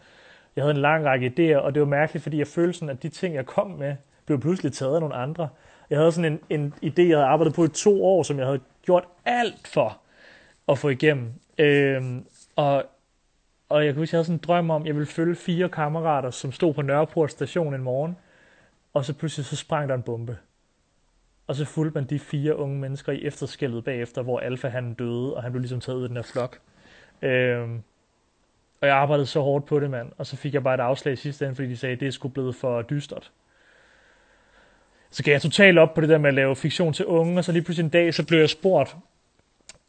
Jeg havde en lang række idéer, og det var mærkeligt, fordi jeg følte sådan, at de ting, jeg kom med, blev pludselig taget af nogle andre. Jeg havde sådan en, en idé, jeg havde arbejdet på i to år, som jeg havde gjort alt for at få igennem. Øhm, og, og jeg kunne huske, jeg havde sådan en drøm om, at jeg ville følge fire kammerater, som stod på Nørreport station en morgen, og så pludselig så sprang der en bombe. Og så fulgte man de fire unge mennesker i efterskældet bagefter, hvor Alfa han døde, og han blev ligesom taget ud af den her flok. Øhm, og jeg arbejdede så hårdt på det, mand. Og så fik jeg bare et afslag i sidste ende, fordi de sagde, at det skulle blive blevet for dystert. Så gav jeg totalt op på det der med at lave fiktion til unge, og så lige pludselig en dag, så blev jeg spurgt,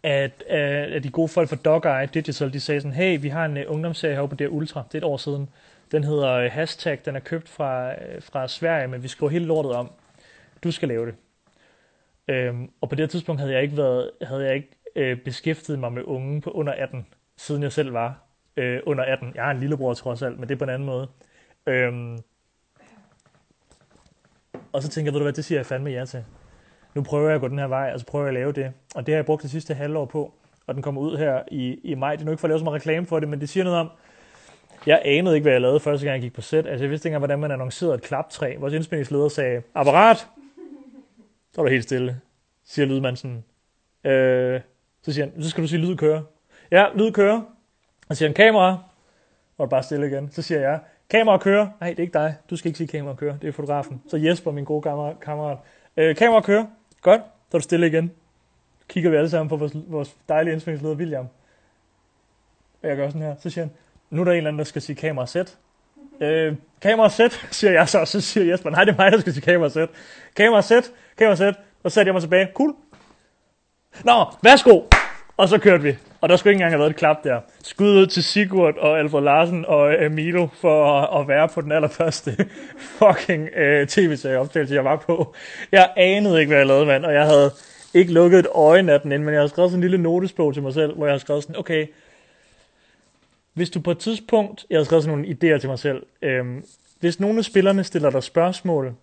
at, at de gode folk fra Dog Eye Digital, de sagde sådan, hey, vi har en uh, ungdomsserie heroppe på der Ultra, det er et år siden. Den hedder uh, Hashtag, den er købt fra, uh, fra Sverige, men vi skriver hele lortet om. Du skal lave det. Øhm, og på det tidspunkt havde jeg ikke, været, havde jeg ikke øh, beskæftiget mig med unge på under 18, siden jeg selv var øh, under 18. Jeg har en lillebror trods alt, men det er på en anden måde. Øhm, og så tænker jeg, ved du hvad, det siger jeg fandme ja til. Nu prøver jeg at gå den her vej, og så prøver jeg at lave det. Og det har jeg brugt det sidste halvår på. og den kommer ud her i, i maj. Det er nu ikke for at lave så meget reklame for det, men det siger noget om, jeg anede ikke, hvad jeg lavede første gang, jeg gik på sæt. Altså, jeg vidste ikke engang, hvordan man annoncerede et klaptræ. Vores indspillingsleder sagde, apparat! Så var der helt stille. Siger lydmanden sådan. Øh, så siger han, så skal du sige lyd kører. Ja, lyd kører. Og siger han, kamera. Og bare stille igen. Så siger jeg, kamera kører. Nej, det er ikke dig. Du skal ikke sige kamera kører. Det er fotografen. Så Jesper, min gode kammerat. kammerat. Øh, kamera kører. Godt. Så er du stille igen. Kigger vi alle sammen på vores, vores dejlige indspillingsleder, William. Og jeg gør sådan her. Så siger han, nu er der en eller anden, der skal sige kamera sæt. Øh, kamera sæt, siger jeg så, og så siger Jesper, nej, det er mig, der skal sige kamera sæt. Kamera sæt, kamera sæt, og så satte jeg mig tilbage. Cool. Nå, værsgo. Og så kørte vi. Og der skulle ikke engang have været et klap der. Skud ud til Sigurd og Alfred Larsen og Emilio for at, at være på den allerførste fucking øh, uh, tv-serieoptagelse, jeg var på. Jeg anede ikke, hvad jeg lavede, mand, og jeg havde ikke lukket et øje natten inden, men jeg har skrevet sådan en lille notesbog til mig selv, hvor jeg har skrevet sådan, okay, hvis du på et tidspunkt, jeg har skrevet sådan nogle idéer til mig selv, øhm, hvis nogle af spillerne stiller dig spørgsmål,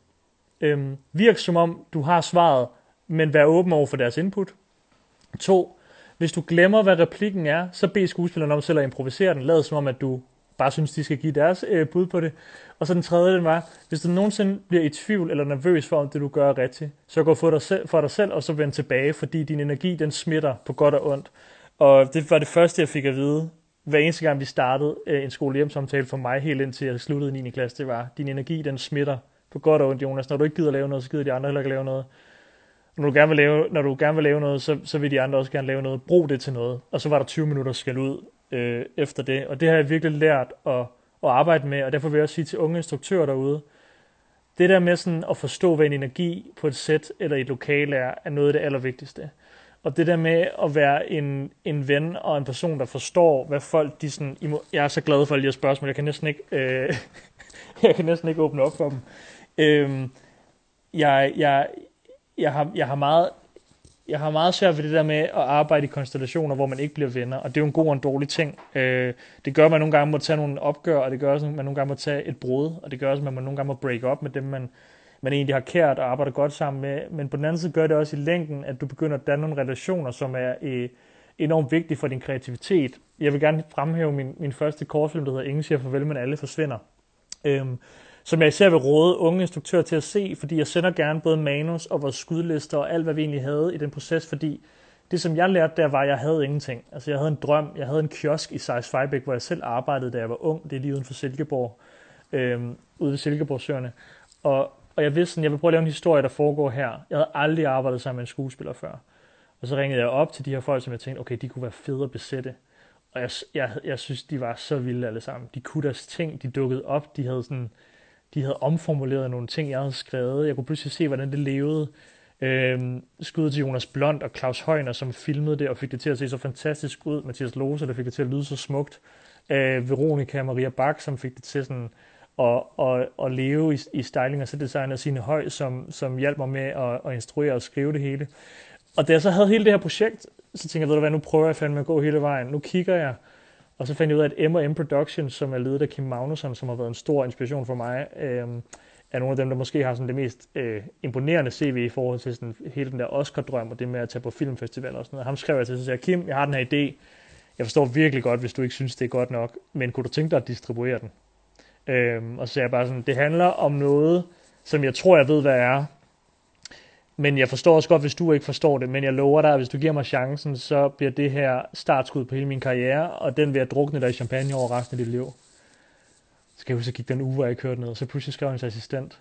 øhm, virk som om du har svaret, men vær åben over for deres input. To, hvis du glemmer, hvad replikken er, så bed skuespilleren om selv at improvisere den. Lad som om, at du bare synes, de skal give deres øh, bud på det. Og så den tredje, den var, hvis du nogensinde bliver i tvivl eller nervøs for, om det du gør er rigtigt, så gå for dig, selv, for dig selv, og så vend tilbage, fordi din energi, den smitter på godt og ondt. Og det var det første, jeg fik at vide, hver eneste gang vi startede øh, en skolehjemsamtale for mig, helt indtil jeg sluttede 9. klasse, det var, din energi, den smitter på godt og ondt, Jonas. Når du ikke gider lave noget, så gider de andre heller ikke lave noget. Når du gerne vil lave, når du gerne vil lave noget, så, så vil de andre også gerne lave noget. Brug det til noget. Og så var der 20 minutter skal ud øh, efter det. Og det har jeg virkelig lært at, at arbejde med, og derfor vil jeg også sige til unge instruktører derude, det der med sådan at forstå, hvad en energi på et sæt eller et lokale er, er noget af det allervigtigste. Og det der med at være en, en ven og en person, der forstår, hvad folk de sådan... Jeg er så glad for alle de her spørgsmål. Jeg kan næsten ikke, øh, jeg kan næsten ikke åbne op for dem. Øh, jeg, jeg, jeg, har, jeg har meget jeg har meget svært ved det der med at arbejde i konstellationer, hvor man ikke bliver venner, og det er jo en god og en dårlig ting. Øh, det gør, at man nogle gange må tage nogle opgør, og det gør også, at man nogle gange må tage et brud, og det gør også, at man nogle gange må break up med dem, man, man egentlig har kært og arbejder godt sammen med. Men på den anden side gør det også i længden, at du begynder at danne nogle relationer, som er øh, enormt vigtige for din kreativitet. Jeg vil gerne fremhæve min, min første kortfilm, der hedder Ingen siger farvel, men alle forsvinder. Øhm, som jeg især vil råde unge instruktører til at se, fordi jeg sender gerne både manus og vores skudlister og alt, hvad vi egentlig havde i den proces, fordi det, som jeg lærte der, var, at jeg havde ingenting. Altså, jeg havde en drøm. Jeg havde en kiosk i Sejs Fejbæk, hvor jeg selv arbejdede, da jeg var ung. Det er lige uden for Silkeborg, øhm, ude ved Silkeborgsøerne. Og, og jeg vidste sådan, jeg vil prøve at lave en historie, der foregår her. Jeg havde aldrig arbejdet sammen med en skuespiller før. Og så ringede jeg op til de her folk, som jeg tænkte, okay, de kunne være fede at besætte. Og jeg, jeg, jeg synes, de var så vilde alle sammen. De kunne deres ting, de dukkede op, de havde sådan, de havde omformuleret nogle ting, jeg havde skrevet. Jeg kunne pludselig se, hvordan det levede. Øhm, skud til Jonas Blond og Claus Højner, som filmede det og fik det til at se så fantastisk ud. Mathias Lose, der fik det til at lyde så smukt. Øh, Veronica Maria Bak, som fik det til sådan at, at, at leve i, i styling og så designer sine høj, som, som hjalp mig med at, at instruere og skrive det hele. Og da jeg så havde hele det her projekt, så tænkte jeg, ved du hvad, nu prøver jeg fandme at gå hele vejen. Nu kigger jeg, og så fandt jeg ud af, at M&M Productions, som er ledet af Kim Magnusson, som har været en stor inspiration for mig, øh, er nogle af dem, der måske har sådan det mest øh, imponerende CV i forhold til sådan hele den der Oscar-drøm, og det med at tage på filmfestival og sådan noget. Ham skrev jeg til, så siger Kim, jeg har den her idé. Jeg forstår virkelig godt, hvis du ikke synes, det er godt nok, men kunne du tænke dig at distribuere den? Øh, og så sagde jeg bare sådan, det handler om noget, som jeg tror, jeg ved, hvad er. Men jeg forstår også godt, hvis du ikke forstår det, men jeg lover dig, at hvis du giver mig chancen, så bliver det her startskud på hele min karriere, og den vil jeg drukne dig i champagne over resten af dit liv. Så kan jeg huske, at gik den uge, hvor jeg kørte ned, så pludselig skrev hans assistent,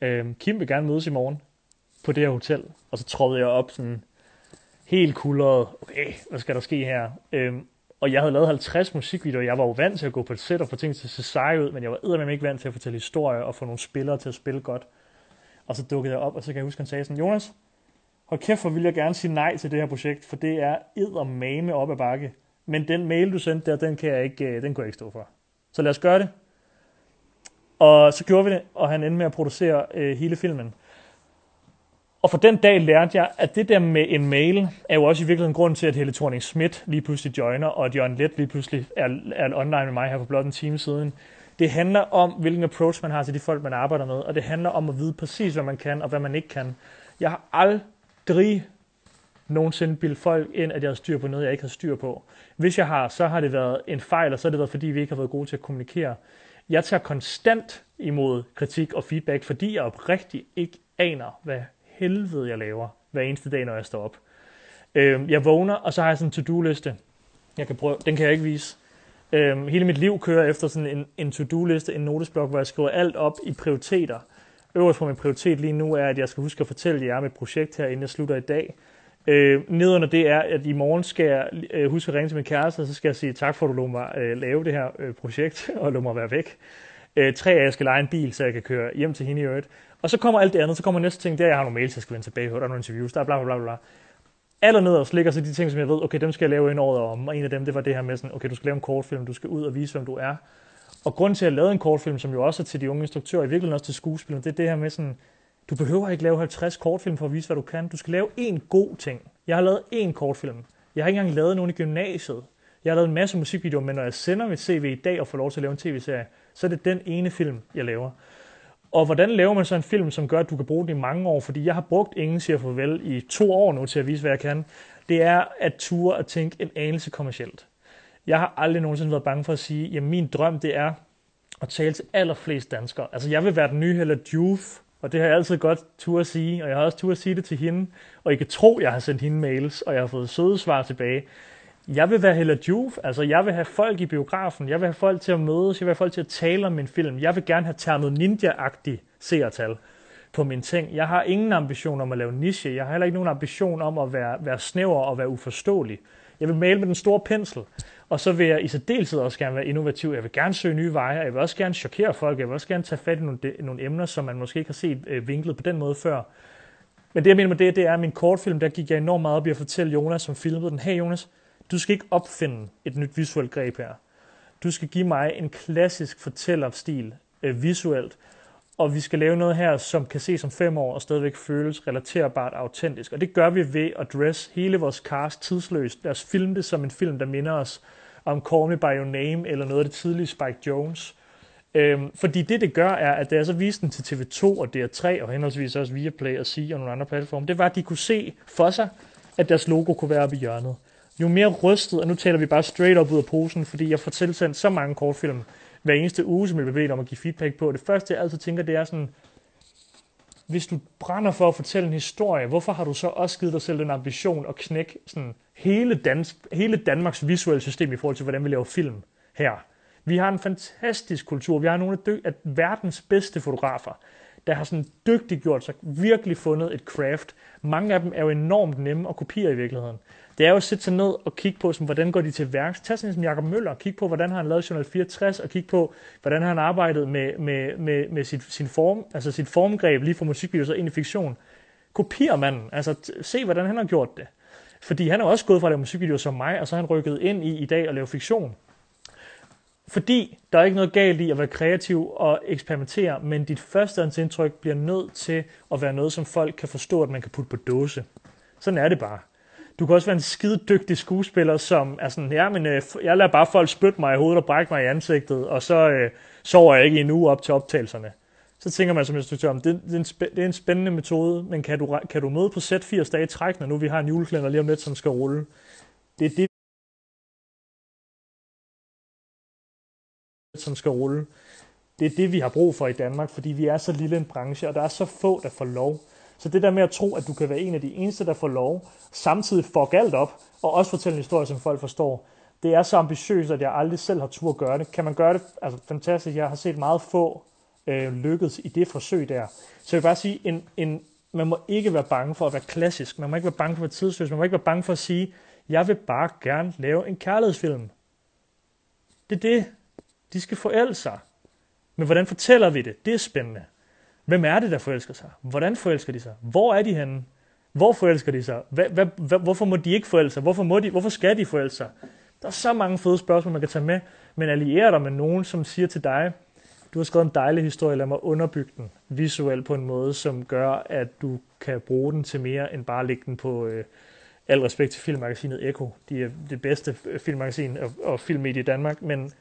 øhm, Kim vil gerne mødes i morgen på det her hotel. Og så trådte jeg op sådan helt kuldret, okay, hvad skal der ske her? Øhm, og jeg havde lavet 50 musikvideoer. Jeg var jo vant til at gå på et sæt og få ting til at se seje ud, men jeg var eddermame ikke vant til at fortælle historier og få nogle spillere til at spille godt. Og så dukkede jeg op, og så kan jeg huske, at han sagde sådan, Jonas, hold kæft, hvor vil jeg gerne sige nej til det her projekt, for det er eddermame op ad bakke. Men den mail, du sendte der, den, kan jeg ikke, øh, den kunne jeg ikke stå for. Så lad os gøre det. Og så gjorde vi det, og han endte med at producere øh, hele filmen. Og for den dag lærte jeg, at det der med en mail, er jo også i virkeligheden grund til, at Helle thorning Schmidt lige pludselig joiner, og at Jørgen Let lige pludselig er, er online med mig her for blot en time siden. Det handler om, hvilken approach man har til de folk, man arbejder med, og det handler om at vide præcis, hvad man kan og hvad man ikke kan. Jeg har aldrig nogensinde bilde folk ind, at jeg har styr på noget, jeg ikke har styr på. Hvis jeg har, så har det været en fejl, og så har det været, fordi vi ikke har været gode til at kommunikere. Jeg tager konstant imod kritik og feedback, fordi jeg oprigtigt ikke aner, hvad helvede jeg laver hver eneste dag, når jeg står op. Øh, jeg vågner, og så har jeg sådan en to-do-liste. Jeg kan prøve, den kan jeg ikke vise. Øhm, hele mit liv kører efter sådan en, en to-do-liste, en notesblok, hvor jeg skriver alt op i prioriteter. Øverst på min prioritet lige nu er, at jeg skal huske at fortælle jer om et projekt her, inden jeg slutter i dag. Øh, nedunder det er, at i morgen skal jeg øh, huske at ringe til min kæreste, og så skal jeg sige tak for, at du lå mig øh, lave det her øh, projekt, og lå mig være væk. Øh, tre af, jeg skal lege en bil, så jeg kan køre hjem til hende i øvrigt. Og så kommer alt det andet, så kommer næste ting, der jeg har nogle mails, jeg skal vende tilbage på, der er nogle interviews, der er bla bla bla bla. Allernederst ligger så de ting, som jeg ved, okay, dem skal jeg lave ind året om, og en af dem, det var det her med sådan, okay, du skal lave en kortfilm, du skal ud og vise, hvem du er. Og grunden til, at jeg lavede en kortfilm, som jo også er til de unge instruktører, i virkeligheden også til skuespillere, det er det her med sådan, du behøver ikke lave 50 kortfilm for at vise, hvad du kan. Du skal lave én god ting. Jeg har lavet én kortfilm. Jeg har ikke engang lavet nogen i gymnasiet. Jeg har lavet en masse musikvideoer, men når jeg sender mit CV i dag og får lov til at lave en tv-serie, så er det den ene film, jeg laver. Og hvordan laver man så en film, som gør, at du kan bruge den i mange år? Fordi jeg har brugt Ingen siger farvel i to år nu til at vise, hvad jeg kan. Det er at ture at tænke en anelse kommercielt. Jeg har aldrig nogensinde været bange for at sige, at min drøm det er at tale til allerflest danskere. Altså jeg vil være den nye Hella Juf, og det har jeg altid godt tur at sige, og jeg har også tur at sige det til hende. Og I kan tro, jeg har sendt hende mails, og jeg har fået søde svar tilbage. Jeg vil være Hella Juf, altså jeg vil have folk i biografen, jeg vil have folk til at mødes, jeg vil have folk til at tale om min film. Jeg vil gerne have termet ninja-agtig seertal på mine ting. Jeg har ingen ambition om at lave niche, jeg har heller ikke nogen ambition om at være, være snæver og være uforståelig. Jeg vil male med den store pensel, og så vil jeg i særdeleshed også gerne være innovativ. Jeg vil gerne søge nye veje, jeg vil også gerne chokere folk, jeg vil også gerne tage fat i nogle, nogle emner, som man måske ikke har set øh, vinklet på den måde før. Men det, jeg mener med det, det er, at min kortfilm, der gik jeg enormt meget op i at fortælle Jonas, som filmede den, hey Jonas, du skal ikke opfinde et nyt visuelt greb her. Du skal give mig en klassisk fortællerstil øh, visuelt, og vi skal lave noget her, som kan ses om fem år og stadigvæk føles relaterbart autentisk. Og det gør vi ved at dress hele vores cast tidsløst. Lad os filme det som en film, der minder os om Call Me By Your Name eller noget af det tidlige Spike Jones. Øhm, fordi det, det gør, er, at da jeg så viste den til TV2 og DR3 og henholdsvis også Viaplay og C og nogle andre platforme, det var, at de kunne se for sig, at deres logo kunne være oppe i hjørnet. Jo mere rystet, og nu taler vi bare straight up ud af posen, fordi jeg får tilsendt så mange kortfilm hver eneste uge, som jeg bliver bedt om at give feedback på. Det første, jeg altid tænker, det er sådan, hvis du brænder for at fortælle en historie, hvorfor har du så også givet dig selv den ambition at knække sådan hele, dansk, hele Danmarks visuelle system i forhold til, hvordan vi laver film her? Vi har en fantastisk kultur. Vi har nogle af, af verdens bedste fotografer, der har sådan dygtigt gjort sig, virkelig fundet et craft. Mange af dem er jo enormt nemme at kopiere i virkeligheden det er jo at sætte sig ned og kigge på, som, hvordan går de til værks. Tag sådan som Jacob Møller, kig på, hvordan har han lavet Journal 64, og kig på, hvordan har han arbejdet med, med, med, med sit, sin form, altså sit formgreb lige fra musikvideoer så ind i fiktion. Kopier manden, altså se, hvordan han har gjort det. Fordi han har også gået fra at lave musikvideoer som mig, og så har han rykket ind i i dag at lave fiktion. Fordi der er ikke noget galt i at være kreativ og eksperimentere, men dit første indtryk bliver nødt til at være noget, som folk kan forstå, at man kan putte på dåse. Sådan er det bare. Du kan også være en skide dygtig skuespiller, som er sådan, ja, men øh, jeg lader bare folk spytte mig i hovedet og brække mig i ansigtet, og så øh, sover jeg ikke en uge op til optagelserne. Så tænker man som instruktør, det, det, er en det er en spændende metode, men kan du, kan du møde på sæt 80 dage i træk, når nu vi har en julekalender lige om lidt, som skal rulle? Det er det, som skal rulle. Det er det, vi har brug for i Danmark, fordi vi er så lille en branche, og der er så få, der får lov. Så det der med at tro, at du kan være en af de eneste, der får lov, samtidig fuck alt op, og også fortælle en historie, som folk forstår, det er så ambitiøst, at jeg aldrig selv har tur at gøre det. Kan man gøre det? Altså fantastisk. Jeg har set meget få øh, lykkedes i det forsøg der. Så jeg vil bare sige, en, en, man må ikke være bange for at være klassisk. Man må ikke være bange for at være tidsløs. Man må ikke være bange for at sige, jeg vil bare gerne lave en kærlighedsfilm. Det er det. De skal forelske sig. Men hvordan fortæller vi det? Det er spændende. Hvem er det, der forelsker sig? Hvordan forelsker de sig? Hvor er de henne? Hvor forelsker de sig? Hva, hva, hva, hvorfor må de ikke forelske sig? Hvorfor, må de, hvorfor skal de forelske sig? Der er så mange fede spørgsmål, man kan tage med, men alliere dig med nogen, som siger til dig, du har skrevet en dejlig historie, lad mig underbygge den visuelt på en måde, som gør, at du kan bruge den til mere end bare at lægge den på øh, al respekt til filmmagasinet Eko. De er det bedste øh, filmmagasin og, og filmmedie i Danmark, men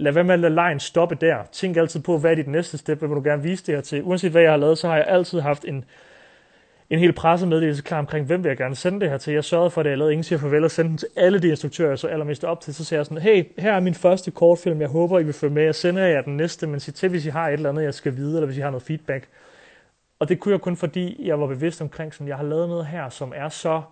lad være med at lade lejen stoppe der. Tænk altid på, hvad er dit næste step, hvad vil du gerne vise det her til. Uanset hvad jeg har lavet, så har jeg altid haft en, en hel pressemeddelelse klar omkring, hvem vil jeg gerne sende det her til. Jeg sørgede for det, jeg lavede ingen siger farvel og sendte den til alle de instruktører, jeg så allermest op til. Så siger jeg sådan, hey, her er min første kortfilm, jeg håber, I vil følge med. Jeg sender jer den næste, men sig til, hvis I har et eller andet, jeg skal vide, eller hvis I har noget feedback. Og det kunne jeg kun, fordi jeg var bevidst omkring, som jeg har lavet noget her, som er så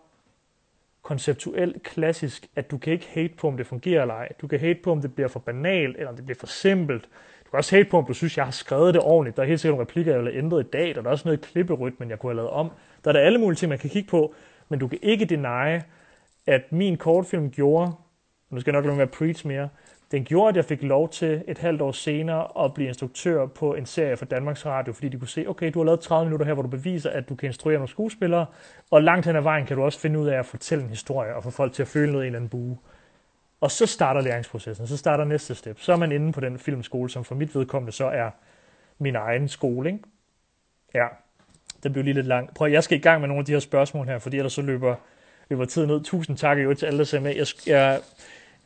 konceptuelt klassisk, at du kan ikke hate på, om det fungerer eller ej. Du kan hate på, om det bliver for banalt, eller om det bliver for simpelt. Du kan også hate på, om du synes, jeg har skrevet det ordentligt. Der er helt sikkert nogle replikker, jeg har have ændret i dag. Der er også noget i klipperytmen, jeg kunne have lavet om. Der er der alle mulige ting, man kan kigge på, men du kan ikke deny, at min kortfilm gjorde, nu skal jeg nok lade med at preach mere, den gjorde, at jeg fik lov til et halvt år senere at blive instruktør på en serie for Danmarks Radio, fordi de kunne se, okay, du har lavet 30 minutter her, hvor du beviser, at du kan instruere nogle skuespillere, og langt hen ad vejen kan du også finde ud af at fortælle en historie og få folk til at føle noget i en eller anden bue. Og så starter læringsprocessen, så starter næste step. Så er man inde på den filmskole, som for mit vedkommende så er min egen skole. Ikke? Ja, det blev lige lidt langt. Prøv, jeg skal i gang med nogle af de her spørgsmål her, fordi ellers så løber, løber tiden ned. Tusind tak jo til alle, der ser med. Jeg, jeg,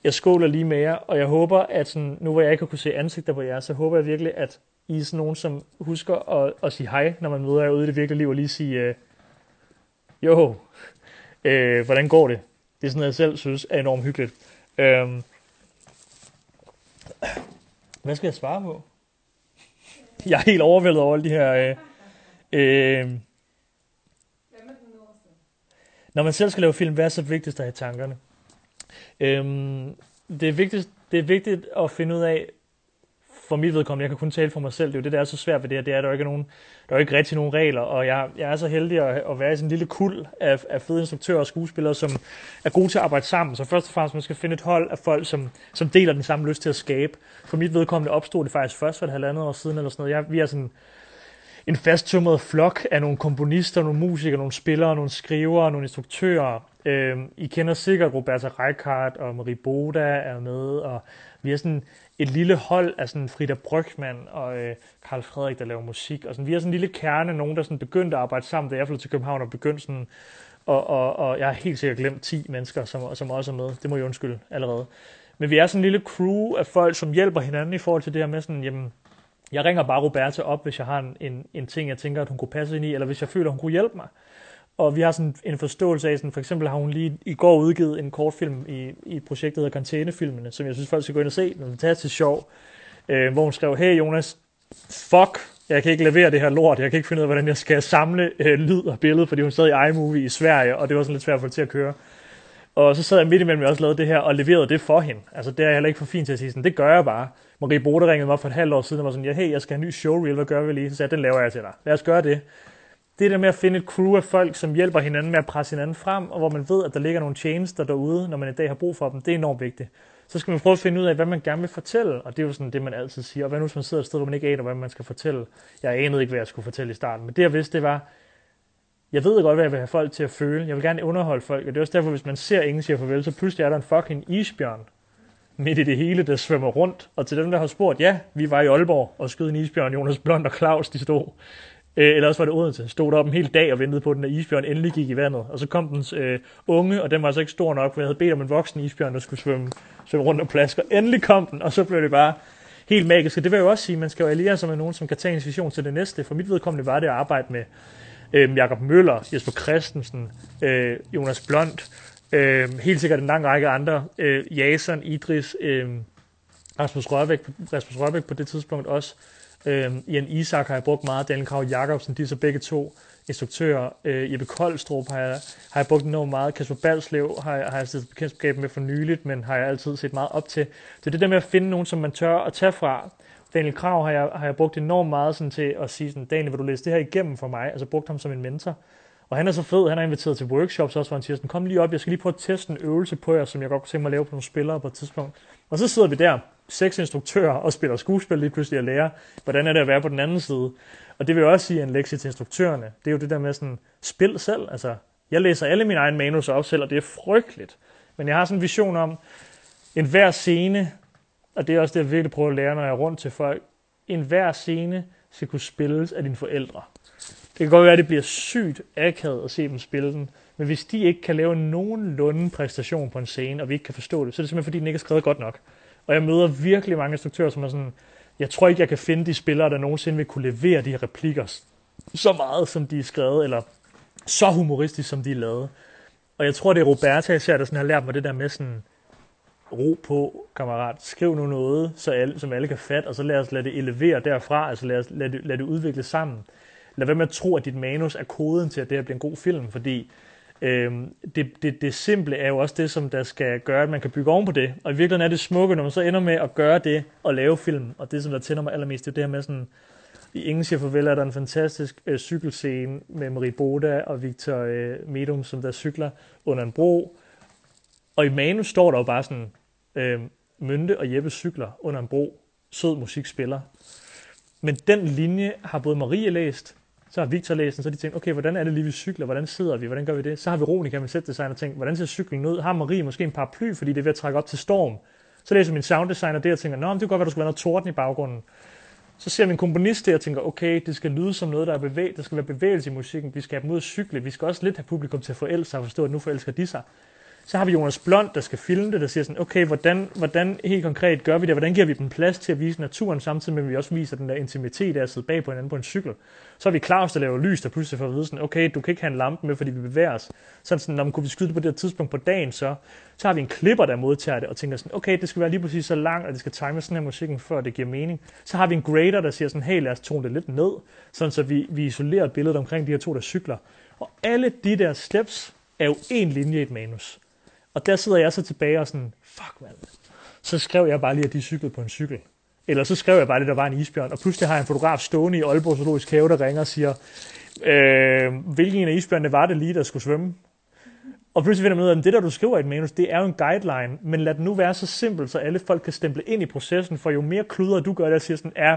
jeg skåler lige med jer, og jeg håber, at sådan, nu hvor jeg ikke har kunne se ansigter på jer, så håber jeg virkelig, at I er sådan nogen, som husker at, at sige hej, når man møder jer ude i det virkelige liv, og lige sige, øh, jo, øh, hvordan går det? Det er sådan noget, jeg selv synes er enormt hyggeligt. Øh, hvad skal jeg svare på? Jeg er helt overvældet over alle de her... Øh, øh, når man selv skal lave film, hvad er så vigtigst at have tankerne? Øhm, det, er vigtigt, det er vigtigt at finde ud af, for mit vedkommende, jeg kan kun tale for mig selv, det er jo det, der er så svært ved det her, det er, at der er ikke, nogen, der er ikke rigtig nogen regler, og jeg, jeg er så heldig at, at være i sådan en lille kul af, af fede instruktører og skuespillere, som er gode til at arbejde sammen. Så først og fremmest, man skal finde et hold af folk, som, som deler den samme lyst til at skabe. For mit vedkommende opstod det faktisk først for et halvandet år siden, eller sådan noget. Jeg, vi er sådan en fasttømret flok af nogle komponister, nogle musikere, nogle spillere, nogle skrivere, nogle instruktører. Øh, I kender sikkert Roberta Reichardt og Marie Boda er med, og vi er sådan et lille hold af sådan Frida Brygman og øh, Karl Frederik, der laver musik. Og sådan, vi er sådan en lille kerne, nogen, der sådan begyndte at arbejde sammen, da jeg flyttede til København og begyndte sådan, og, og, og jeg har helt sikkert glemt 10 mennesker, som, som også er med. Det må jeg undskylde allerede. Men vi er sådan en lille crew af folk, som hjælper hinanden i forhold til det her med sådan, jamen, jeg ringer bare Roberta op, hvis jeg har en, en, en ting, jeg tænker, at hun kunne passe ind i, eller hvis jeg føler, hun kunne hjælpe mig. Og vi har sådan en forståelse af, sådan, for eksempel har hun lige i går udgivet en kortfilm i, i et projekt, der hedder Karantænefilmene, som jeg synes, folk skal gå ind og se. Den er fantastisk sjov. Øh, hvor hun skrev, hey Jonas, fuck, jeg kan ikke levere det her lort, jeg kan ikke finde ud af, hvordan jeg skal samle øh, lyd og billede, fordi hun sad i iMovie i Sverige, og det var sådan lidt svært at få det til at køre. Og så sad jeg midt imellem, jeg også lavede det her, og leverede det for hende. Altså, det er jeg heller ikke for fint til at sige sådan, det gør jeg bare. Marie Bode ringede mig for et halvt år siden, og var sådan, ja, hey, jeg skal have en ny showreel, hvad gør vi lige? Så sagde jeg, den laver jeg til dig. Lad os gøre det. Det der med at finde et crew af folk, som hjælper hinanden med at presse hinanden frem, og hvor man ved, at der ligger nogle tjenester derude, når man i dag har brug for dem, det er enormt vigtigt. Så skal man prøve at finde ud af, hvad man gerne vil fortælle, og det er jo sådan det, man altid siger. Og hvad nu, hvis man sidder et sted, hvor man ikke aner, hvad man skal fortælle? Jeg anede ikke, hvad jeg skulle fortælle i starten, men det jeg vidste, det var, jeg ved godt, hvad jeg vil have folk til at føle. Jeg vil gerne underholde folk, og det er også derfor, hvis man ser ingen siger farvel, så pludselig er der en fucking isbjørn midt i det hele, der svømmer rundt. Og til dem, der har spurgt, ja, vi var i Aalborg og skød en isbjørn, Jonas Blond og Claus, de stod. Øh, eller også var det Odense, stod op en hel dag og ventede på, at den der isbjørn endelig gik i vandet. Og så kom dens øh, unge, og den var altså ikke stor nok, for jeg havde bedt om en voksen isbjørn, der skulle svømme, svømme rundt og plaske. Og endelig kom den, og så blev det bare helt magisk. Og det vil jeg jo også sige, man skal jo alliere sig med nogen, som kan tage en til det næste. For mit vedkommende var det at arbejde med øh, Jakob Møller, Jesper Christensen, øh, Jonas Blond, øh, helt sikkert en lang række andre, øh, Jason, Idris, øh, Rasmus Rørbæk, Rasmus Rørbæk på det tidspunkt også, øh, Ian Isak har jeg brugt meget, Daniel Krav Jacobsen, de er så begge to instruktører, øh, Jeppe Koldstrup har jeg, har jeg brugt enormt meget, Kasper Balslev har, jeg, har jeg set bekendtskab med for nyligt, men har jeg altid set meget op til. Det er det der med at finde nogen, som man tør at tage fra, Daniel Krav har jeg, har jeg brugt enormt meget sådan til at sige sådan, Daniel, vil du læse det her igennem for mig? Altså brugt ham som en mentor. Og han er så fed, han er inviteret til workshops også, hvor han siger sådan, kom lige op, jeg skal lige prøve at teste en øvelse på jer, som jeg godt kunne tænke mig at lave på nogle spillere på et tidspunkt. Og så sidder vi der, seks instruktører, og spiller skuespil lige pludselig og lærer, hvordan er det at være på den anden side. Og det vil jeg også sige en lektie til instruktørerne. Det er jo det der med sådan, spil selv. Altså, jeg læser alle mine egne manus op selv, og det er frygteligt. Men jeg har sådan en vision om, en hver scene og det er også det, jeg virkelig prøver at lære, når jeg er rundt til folk. En hver scene skal kunne spilles af dine forældre. Det kan godt være, at det bliver sygt akavet at se dem spille den, men hvis de ikke kan lave nogenlunde præstation på en scene, og vi ikke kan forstå det, så er det simpelthen, fordi den ikke er skrevet godt nok. Og jeg møder virkelig mange instruktører, som er sådan, jeg tror ikke, jeg kan finde de spillere, der nogensinde vil kunne levere de her replikker så meget, som de er skrevet, eller så humoristisk, som de er lavet. Og jeg tror, det er Roberta især, der sådan har lært mig det der med sådan, ro på, kammerat. Skriv nu noget, så alle, som alle kan fatte, og så lad os lade det elevere derfra, altså lad, os, lad, det, lad det udvikle sammen. Lad være med at tro, at dit manus er koden til, at det her bliver en god film, fordi Øh, det, det, det simple er jo også det, som der skal gøre, at man kan bygge oven på det. Og i virkeligheden er det smukke, når man så ender med at gøre det og lave film, og det, som der tænder mig allermest, det er det her med sådan, i Ingen siger farvel er der en fantastisk øh, cykelscene med Marie Boda og Victor øh, Medum, som der cykler under en bro. Og i manus står der jo bare sådan, øh, Mynte og Jeppe cykler under en bro. Sød musik spiller. Men den linje har både Marie læst, så har Victor læst den, så har de tænkt, okay, hvordan er det lige, vi cykler? Hvordan sidder vi? Hvordan gør vi det? Så har Veronica med sætdesigner tænkt, hvordan ser cyklen ud? Har Marie måske en paraply, fordi det er ved at trække op til storm? Så læser min sounddesigner det og tænker, nå, det kunne godt være, der skulle være noget torden i baggrunden. Så ser min komponist det og tænker, okay, det skal lyde som noget, der er bevæget. Der skal være bevægelse i musikken. Vi skal have dem ud at cykle. Vi skal også lidt have publikum til at forelske sig og forstå, at nu forelsker de sig. Så har vi Jonas Blond, der skal filme det, der siger sådan, okay, hvordan, hvordan helt konkret gør vi det? Hvordan giver vi dem plads til at vise naturen, samtidig med at vi også viser den der intimitet af at sidde bag på hinanden på en cykel? Så har vi Claus, der laver lys, der pludselig får at vide sådan, okay, du kan ikke have en lampe med, fordi vi bevæger os. Sådan sådan, når man kunne vi skyde det på det her tidspunkt på dagen, så, så har vi en klipper, der modtager det og tænker sådan, okay, det skal være lige præcis så langt, og det skal time sådan her musikken, før det giver mening. Så har vi en grader, der siger sådan, hey, lad os tone det lidt ned, sådan så vi, vi isolerer billedet omkring de her to, der cykler. Og alle de der steps er jo en linje i et manus. Og der sidder jeg så tilbage og sådan, fuck mand. Så skrev jeg bare lige, at de cyklede på en cykel. Eller så skrev jeg bare, at der var en isbjørn. Og pludselig har jeg en fotograf stående i Aalborg Zoologisk Have, der ringer og siger, øh, hvilken af isbjørnene var det lige, der skulle svømme? Og pludselig finder man ud af, at det der, du skriver i et manus, det er jo en guideline, men lad det nu være så simpelt, så alle folk kan stemple ind i processen, for jo mere kluder du gør, der siger sådan, er,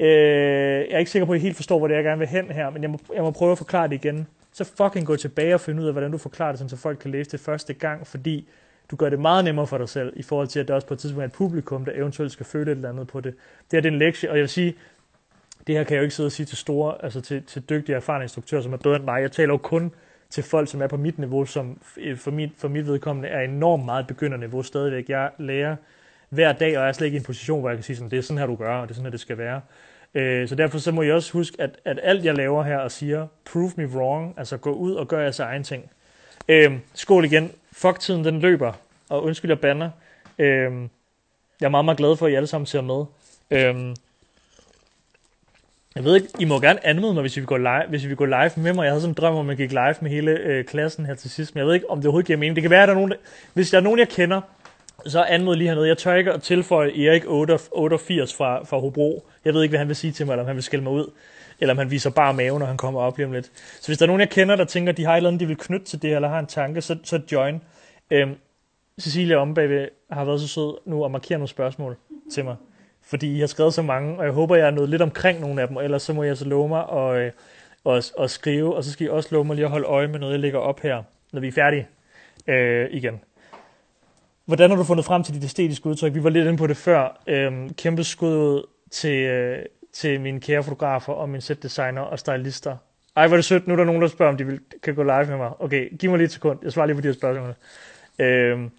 øh, jeg er ikke sikker på, at I helt forstår, hvor det er, jeg gerne vil hen her, men jeg må, jeg må prøve at forklare det igen så fucking gå tilbage og finde ud af, hvordan du forklarer det, så folk kan læse det første gang, fordi du gør det meget nemmere for dig selv, i forhold til, at der også på et tidspunkt er et publikum, der eventuelt skal føle et eller andet på det. Det her det er en lektie, og jeg vil sige, det her kan jeg jo ikke sidde og sige til store, altså til, til dygtige erfarne instruktører, som er bedre end mig. Jeg taler jo kun til folk, som er på mit niveau, som øh, for mit, for mit vedkommende er enormt meget begynderniveau stadigvæk. Jeg lærer hver dag, og jeg er slet ikke i en position, hvor jeg kan sige, sådan, det er sådan her, du gør, og det er sådan her, det skal være. Øh, så derfor så må jeg også huske, at, at alt jeg laver her og siger, prove me wrong, altså gå ud og gør jeres egen ting. Øh, skål igen. Fuck tiden, den løber. Og undskyld, jeg banner. Øh, jeg er meget, meget glad for, at I alle sammen ser med. Øh, jeg ved ikke, I må gerne anmode mig, hvis I vil gå live, hvis I vil gå live med mig. Jeg havde sådan en drøm om, at jeg gik live med hele øh, klassen her til sidst, men jeg ved ikke, om det overhovedet giver mening. Det kan være, at der er nogen, der, hvis der er nogen, jeg kender, så anmod lige hernede. Jeg tør ikke at tilføje Erik 88 fra, fra Hobro. Jeg ved ikke, hvad han vil sige til mig, eller om han vil skælde mig ud, eller om han viser bare maven, når han kommer op lige om lidt. Så hvis der er nogen, jeg kender, der tænker, de har et eller andet, de vil knytte til det, eller har en tanke, så, så join. Øhm, Cecilia om bagved har været så sød nu at markere nogle spørgsmål til mig. Fordi I har skrevet så mange, og jeg håber, jeg er nået lidt omkring nogle af dem, ellers så må jeg så love mig og, at, øh, og, skrive, og så skal I også love mig lige at holde øje med noget, jeg lægger op her, når vi er færdige øh, igen. Hvordan har du fundet frem til dit æstetiske udtryk? Vi var lidt inde på det før. Øhm, kæmpe skud til, øh, til mine kære fotografer og min setdesigner og stylister. Ej, hvor er det sødt. Nu er der nogen, der spørger, om de vil, kan gå live med mig. Okay, giv mig lige et sekund. Jeg svarer lige på de her spørgsmål. Øhm,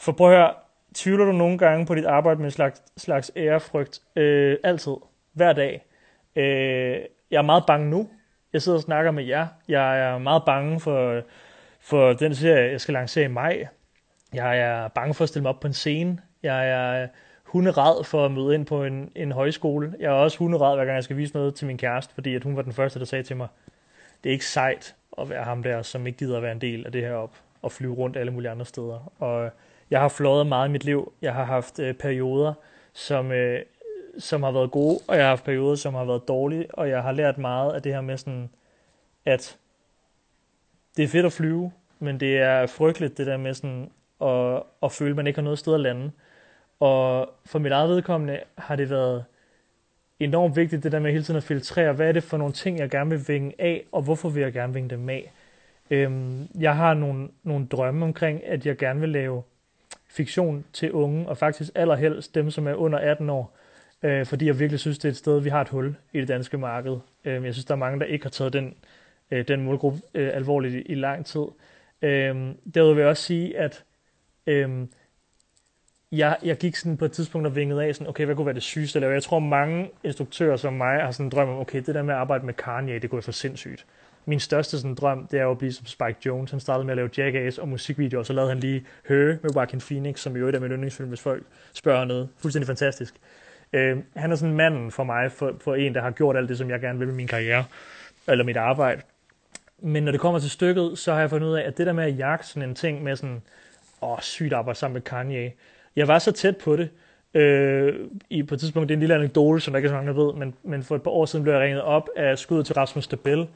for prøv at høre. Tvivler du nogle gange på dit arbejde med en slags, slags ærefrygt? Øh, altid. Hver dag. Øh, jeg er meget bange nu. Jeg sidder og snakker med jer. Jeg er meget bange for, for den serie, jeg skal lancere i maj. Jeg er bange for at stille mig op på en scene. Jeg er hunderad for at møde ind på en, en højskole. Jeg er også hunderad, hver gang jeg skal vise noget til min kæreste, fordi at hun var den første, der sagde til mig, det er ikke sejt at være ham der, som ikke gider at være en del af det her op og flyve rundt alle mulige andre steder. Og jeg har fløjet meget i mit liv. Jeg har haft øh, perioder, som, øh, som har været gode, og jeg har haft perioder, som har været dårlige, og jeg har lært meget af det her med sådan, at det er fedt at flyve, men det er frygteligt det der med sådan og, og føle, at man ikke har noget sted at lande. Og for mit eget vedkommende har det været enormt vigtigt, det der med hele tiden at filtrere, hvad er det for nogle ting, jeg gerne vil vinge af, og hvorfor vil jeg gerne vinge dem af. Øhm, jeg har nogle, nogle drømme omkring, at jeg gerne vil lave fiktion til unge, og faktisk allerhelst dem, som er under 18 år, øh, fordi jeg virkelig synes, det er et sted, vi har et hul i det danske marked. Øh, jeg synes, der er mange, der ikke har taget den, øh, den målgruppe øh, alvorligt i, i lang tid. Øh, derudover vil jeg også sige, at Øhm, jeg, jeg gik sådan på et tidspunkt og vingede af, sådan, okay, hvad kunne være det sygeste at Jeg tror, mange instruktører som mig har sådan en drøm om, okay, det der med at arbejde med Kanye, det kunne være for sindssygt. min største sådan, drøm, det er jo at blive som Spike Jones. Han startede med at lave Jackass og musikvideoer, og så lavede han lige Høge med Joaquin Phoenix, som jo er min yndlingsfilm, hvis folk spørger noget. Fuldstændig fantastisk. Øh, han er sådan manden for mig, for, for en, der har gjort alt det, som jeg gerne vil med min karriere, eller mit arbejde. Men når det kommer til stykket, så har jeg fundet ud af, at det der med at jagte sådan en ting med sådan, åh, sygt arbejde sammen med Kanye, jeg var så tæt på det, øh, i, på et tidspunkt, det er en lille anekdote, som der ikke er så mange, der ved, men, men for et par år siden blev jeg ringet op af skuddet til Rasmus Stabell,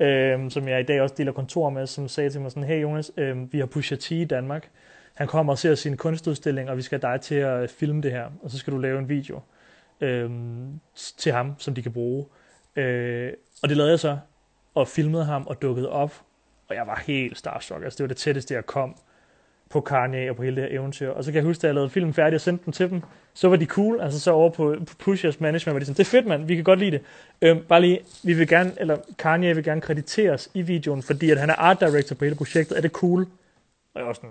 øh, som jeg i dag også deler kontor med, som sagde til mig sådan, hey Jonas, øh, vi har Pusha T i Danmark, han kommer og ser sin kunstudstilling, og vi skal have dig til at øh, filme det her, og så skal du lave en video øh, til ham, som de kan bruge. Øh, og det lavede jeg så, og filmede ham og dukkede op, og jeg var helt starstruck. Altså det var det tætteste, jeg kom på Kanye og på hele det her eventyr. Og så kan jeg huske, at jeg lavede filmen færdig og sendte den til dem. Så var de cool, altså så over på, på Pushers management var de sådan, det er fedt mand, vi kan godt lide det. Øhm, bare lige, vi vil gerne, eller Kanye vil gerne krediteres i videoen, fordi at han er art director på hele projektet. Er det cool? Og jeg var sådan,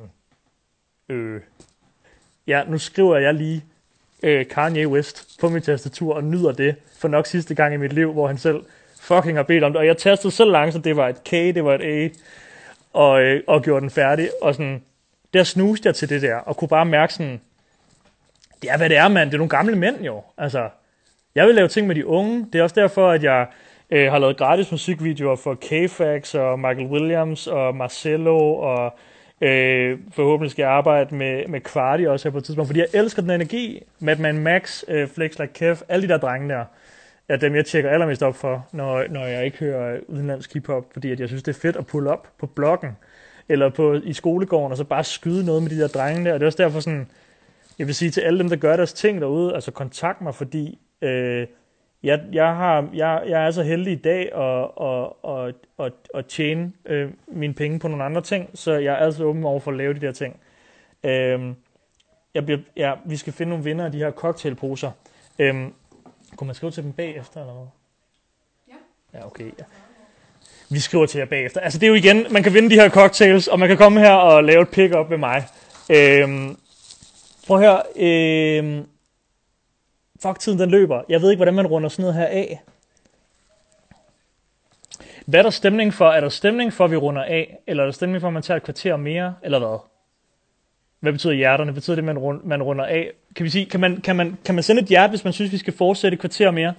øh, ja, nu skriver jeg lige øh, Kanye West på min tastatur og nyder det for nok sidste gang i mit liv, hvor han selv fucking har bedt om det. Og jeg tastede så langsomt, det var et K, det var et A, og, øh, og gjorde den færdig. Og sådan, der snuste jeg til det der, og kunne bare mærke sådan, det er hvad det er, mand. Det er nogle gamle mænd jo. Altså, jeg vil lave ting med de unge. Det er også derfor, at jeg øh, har lavet gratis musikvideoer for K-Fax og Michael Williams og Marcello og øh, forhåbentlig skal jeg arbejde med, med Kvarti også her på et tidspunkt, fordi jeg elsker den energi. Madman Max, øh, Flex Like Kev, alle de der drenge der, er dem, jeg tjekker allermest op for, når, når jeg ikke hører udenlandsk hiphop, fordi at jeg synes, det er fedt at pulle op på bloggen, eller på, i skolegården, og så bare skyde noget med de der drenge der. Og det er også derfor sådan, jeg vil sige til alle dem, der gør deres ting derude, altså kontakt mig, fordi øh, jeg, jeg, har, jeg, jeg er så heldig i dag at, at, at, at, at tjene øh, mine penge på nogle andre ting, så jeg er altså åben over for at lave de der ting. Øh, jeg bliver, ja, vi skal finde nogle vinder af de her cocktailposer. Øh, kunne man skrive til dem bagefter, eller hvad? Ja. Ja, okay. Ja. Vi skriver til jer bagefter. Altså det er jo igen, man kan vinde de her cocktails, og man kan komme her og lave et pick-up med mig. Øhm, prøv at høre. Øhm, fuck, tiden den løber. Jeg ved ikke, hvordan man runder sådan noget her af. Hvad er der stemning for? Er der stemning for, at vi runder af? Eller er der stemning for, at man tager et kvarter mere? Eller hvad? Hvad betyder hjerterne? Betyder det, at man, rund, man runder af? Kan, vi sige, kan, man, kan, man, kan man sende et hjerte, hvis man synes, vi skal fortsætte et kvarter mere?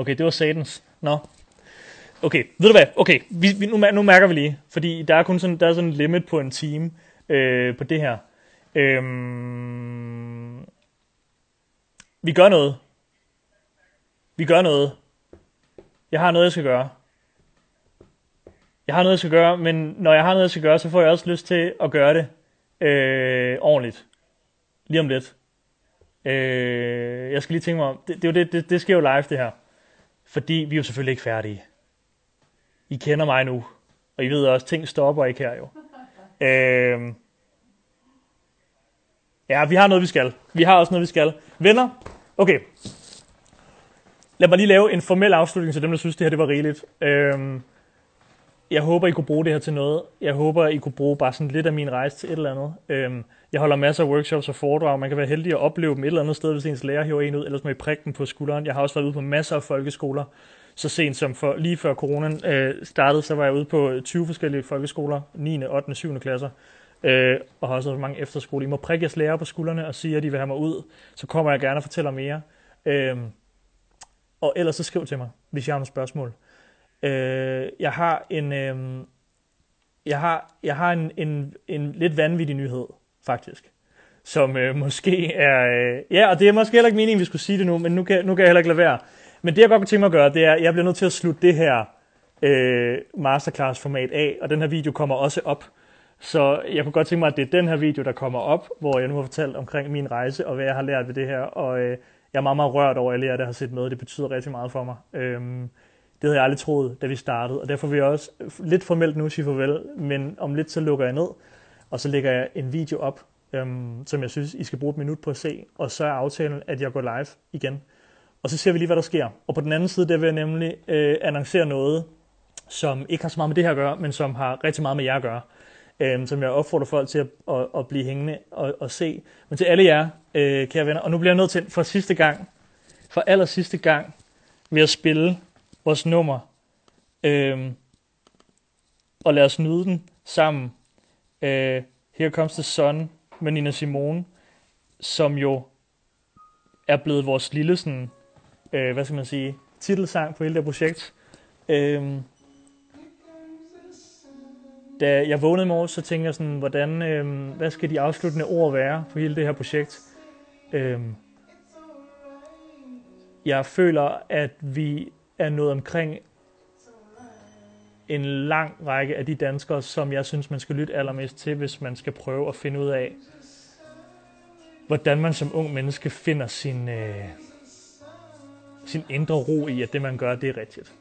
Okay, det var satans. Nå. Okay, ved du hvad? Okay, vi, vi, nu, nu mærker vi lige, fordi der er kun sådan, der er sådan en limit på en time øh, på det her. Øhm, vi gør noget. Vi gør noget. Jeg har noget, jeg skal gøre. Jeg har noget, jeg skal gøre, men når jeg har noget, jeg skal gøre, så får jeg også lyst til at gøre det øh, ordentligt. Lige om lidt. Øh, jeg skal lige tænke mig om, det, det, det, det, det sker jo live det her. Fordi vi er jo selvfølgelig ikke færdige. I kender mig nu, og I ved også, at ting stopper ikke her jo. Øh, ja, vi har noget, vi skal. Vi har også noget, vi skal. Venner, okay. Lad mig lige lave en formel afslutning til dem, der synes, det her det var rigeligt. Øh, jeg håber, I kunne bruge det her til noget. Jeg håber, I kunne bruge bare sådan lidt af min rejse til et eller andet. Øhm, jeg holder masser af workshops og foredrag. Man kan være heldig at opleve dem et eller andet sted, hvis ens lærer hiver en ud, ellers må I prikke dem på skulderen. Jeg har også været ude på masser af folkeskoler. Så sent som for, lige før coronaen øh, startede, så var jeg ude på 20 forskellige folkeskoler, 9., 8., 7. klasser. Øh, og har også været mange efterskole. I må prikke jeres lærer på skuldrene og sige, at de vil have mig ud. Så kommer jeg gerne og fortæller mere. Øh, og ellers så skriv til mig, hvis jeg har nogle spørgsmål. Øh, jeg har en, øh, jeg har, jeg har en, en, en lidt vanvittig nyhed, faktisk. Som øh, måske er... Øh, ja, og det er måske heller ikke meningen, vi skulle sige det nu, men nu kan, nu kan jeg heller ikke lade være. Men det, jeg godt kunne tænke mig at gøre, det er, at jeg bliver nødt til at slutte det her øh, masterclass-format af, og den her video kommer også op. Så jeg kunne godt tænke mig, at det er den her video, der kommer op, hvor jeg nu har fortalt omkring min rejse, og hvad jeg har lært ved det her. Og øh, jeg er meget, meget rørt over, at alle jer, der har set med. Det betyder rigtig meget for mig. Øhm, det havde jeg aldrig troet, da vi startede, og derfor vil jeg også øh, lidt formelt nu sige farvel, men om lidt så lukker jeg ned, og så lægger jeg en video op, øhm, som jeg synes, I skal bruge et minut på at se, og så er aftalen, at jeg går live igen. Og så ser vi lige, hvad der sker. Og på den anden side, der vil jeg nemlig øh, annoncere noget, som ikke har så meget med det her at gøre, men som har rigtig meget med jer at gøre. Øhm, som jeg opfordrer folk til at, at, at blive hængende og, og se. Men til alle jer, øh, kære venner, og nu bliver jeg nødt til for sidste gang, for aller sidste gang, ved at spille vores nummer, Øhm, og lad os nyde den sammen. Øh, Here Comes the Sun med Nina Simone, som jo er blevet vores lille sådan, øh, hvad skal man sige, titelsang på hele det projekt. Øh, da jeg vågnede i morges, så tænkte jeg sådan, hvordan, øh, hvad skal de afsluttende ord være på hele det her projekt? Øh, jeg føler, at vi er nået omkring en lang række af de danskere, som jeg synes, man skal lytte allermest til, hvis man skal prøve at finde ud af, hvordan man som ung menneske finder sin, øh, sin indre ro i, at det man gør, det er rigtigt.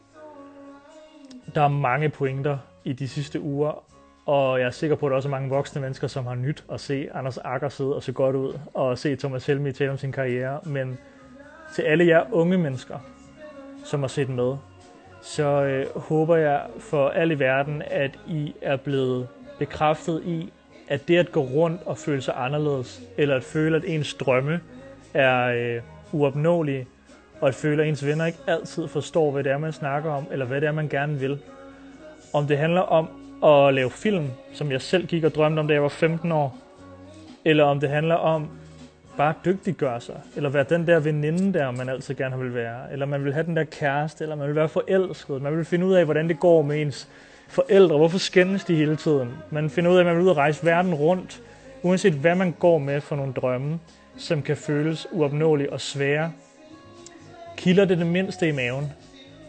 Der er mange pointer i de sidste uger, og jeg er sikker på, at der også er mange voksne mennesker, som har nyt at se Anders Akker sidde og se godt ud, og se Thomas Helmi tale om sin karriere. Men til alle jer unge mennesker, som har set med, så øh, håber jeg for alle i verden, at I er blevet bekræftet i, at det at gå rundt og føle sig anderledes, eller at føle, at ens drømme er øh, uopnåelige, og at føle, at ens venner ikke altid forstår, hvad det er, man snakker om, eller hvad det er, man gerne vil. Om det handler om at lave film, som jeg selv gik og drømte om, da jeg var 15 år, eller om det handler om bare dygtiggøre sig, eller være den der veninde der, man altid gerne vil være, eller man vil have den der kæreste, eller man vil være forelsket, man vil finde ud af, hvordan det går med ens forældre, hvorfor skændes de hele tiden, man finder ud af, at man vil ud og rejse verden rundt, uanset hvad man går med for nogle drømme, som kan føles uopnåelige og svære. Kilder det det mindste i maven,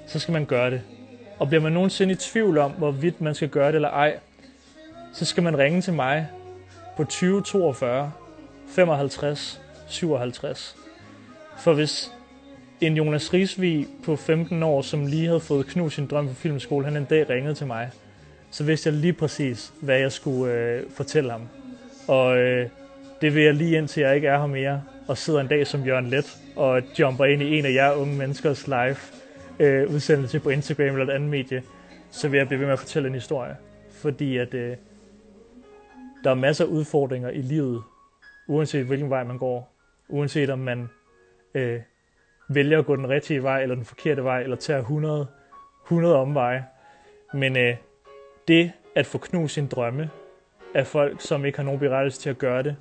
så skal man gøre det. Og bliver man nogensinde i tvivl om, hvorvidt man skal gøre det eller ej, så skal man ringe til mig på 2042 55 57. For hvis en Jonas Risvig på 15 år, som lige havde fået knust sin drøm på filmskole, han en dag ringede til mig, så vidste jeg lige præcis, hvad jeg skulle øh, fortælle ham. Og øh, det vil jeg lige indtil jeg ikke er her mere, og sidder en dag som Jørgen Let, og jumper ind i en af jer unge menneskers live øh, udsendelse på Instagram eller et andet medie, så vil jeg blive ved med at fortælle en historie. Fordi at øh, der er masser af udfordringer i livet, uanset hvilken vej man går. Uanset om man øh, vælger at gå den rigtige vej, eller den forkerte vej, eller tager 100, 100 omveje. Men øh, det at få knust sin drømme af folk, som ikke har nogen berettelse til at gøre det,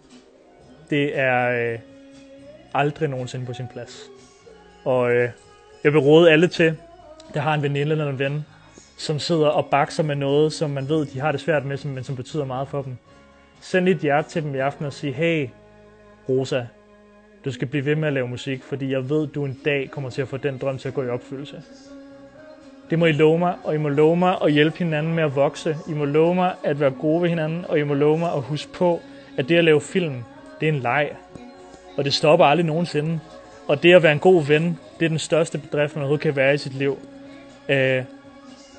det er øh, aldrig nogensinde på sin plads. Og øh, jeg vil råde alle til, der har en veninde eller en ven, som sidder og bakser med noget, som man ved, de har det svært med, men som betyder meget for dem. Send et hjerte til dem i aften og sige, hey, Rosa, du skal blive ved med at lave musik, fordi jeg ved, du en dag kommer til at få den drøm til at gå i opfyldelse. Det må I love mig, og I må love mig at hjælpe hinanden med at vokse. I må love mig at være gode ved hinanden, og I må love mig at huske på, at det at lave film, det er en leg. Og det stopper aldrig nogensinde. Og det at være en god ven, det er den største bedrift, man overhovedet kan være i sit liv. Øh,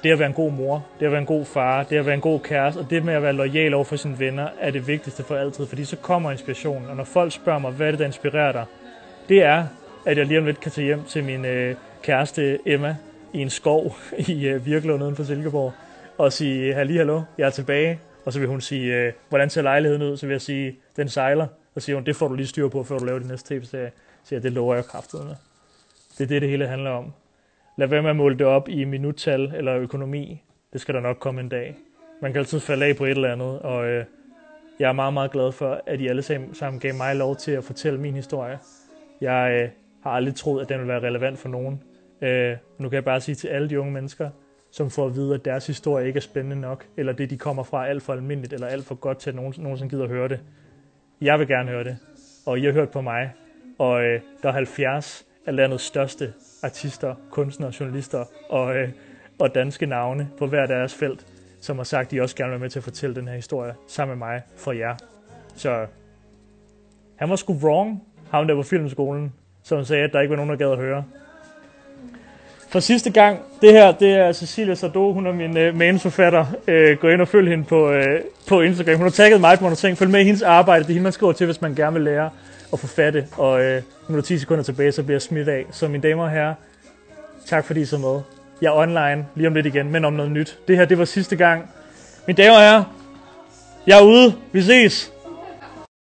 det at være en god mor, det at være en god far, det at være en god kæreste, og det med at være lojal over for sine venner, er det vigtigste for altid, fordi så kommer inspirationen. Og når folk spørger mig, hvad er det, der inspirerer dig, det er, at jeg lige om lidt kan tage hjem til min øh, kæreste Emma i en skov i øh, Virkelund uden for Silkeborg, og sige, halli, hallo, jeg er tilbage. Og så vil hun sige, øh, hvordan ser lejligheden ud? Så vil jeg sige, den sejler. Og så siger hun, det får du lige styr på, før du laver din næste tv-serie. Så siger jeg, det lover jeg kraftigt med. Det er det, det hele handler om. Lad være med at måle det op i minuttal eller økonomi. Det skal der nok komme en dag. Man kan altid falde af på et eller andet, og øh, jeg er meget, meget glad for, at I alle sammen gav mig lov til at fortælle min historie. Jeg øh, har aldrig troet, at den vil være relevant for nogen. Øh, nu kan jeg bare sige til alle de unge mennesker, som får at vide, at deres historie ikke er spændende nok, eller det, de kommer fra, er alt for almindeligt, eller alt for godt til, at nogen nogensinde gider at høre det. Jeg vil gerne høre det, og I har hørt på mig, og øh, der er 70 af landets største artister, kunstnere, journalister og, øh, og danske navne på hver deres felt, som har sagt, at de også gerne vil være med til at fortælle den her historie sammen med mig for jer. Så han var sgu wrong, ham der på filmskolen, som sagde, at der ikke var nogen, der gad at høre. For sidste gang, det her, det er Cecilia Sardo, hun er min øh, manusforfatter. Øh, gå ind og følg hende på, øh, på Instagram. Hun har tagget mig på nogle ting. Følg med i hendes arbejde. Det er hende, man skriver til, hvis man gerne vil lære at forfatte. Og øh, nu er der 10 sekunder tilbage, så bliver jeg smidt af. Så mine damer og herrer, tak fordi I så med. Jeg er online lige om lidt igen, men om noget nyt. Det her, det var sidste gang. Mine damer og herrer, Jeg er ude. Vi ses.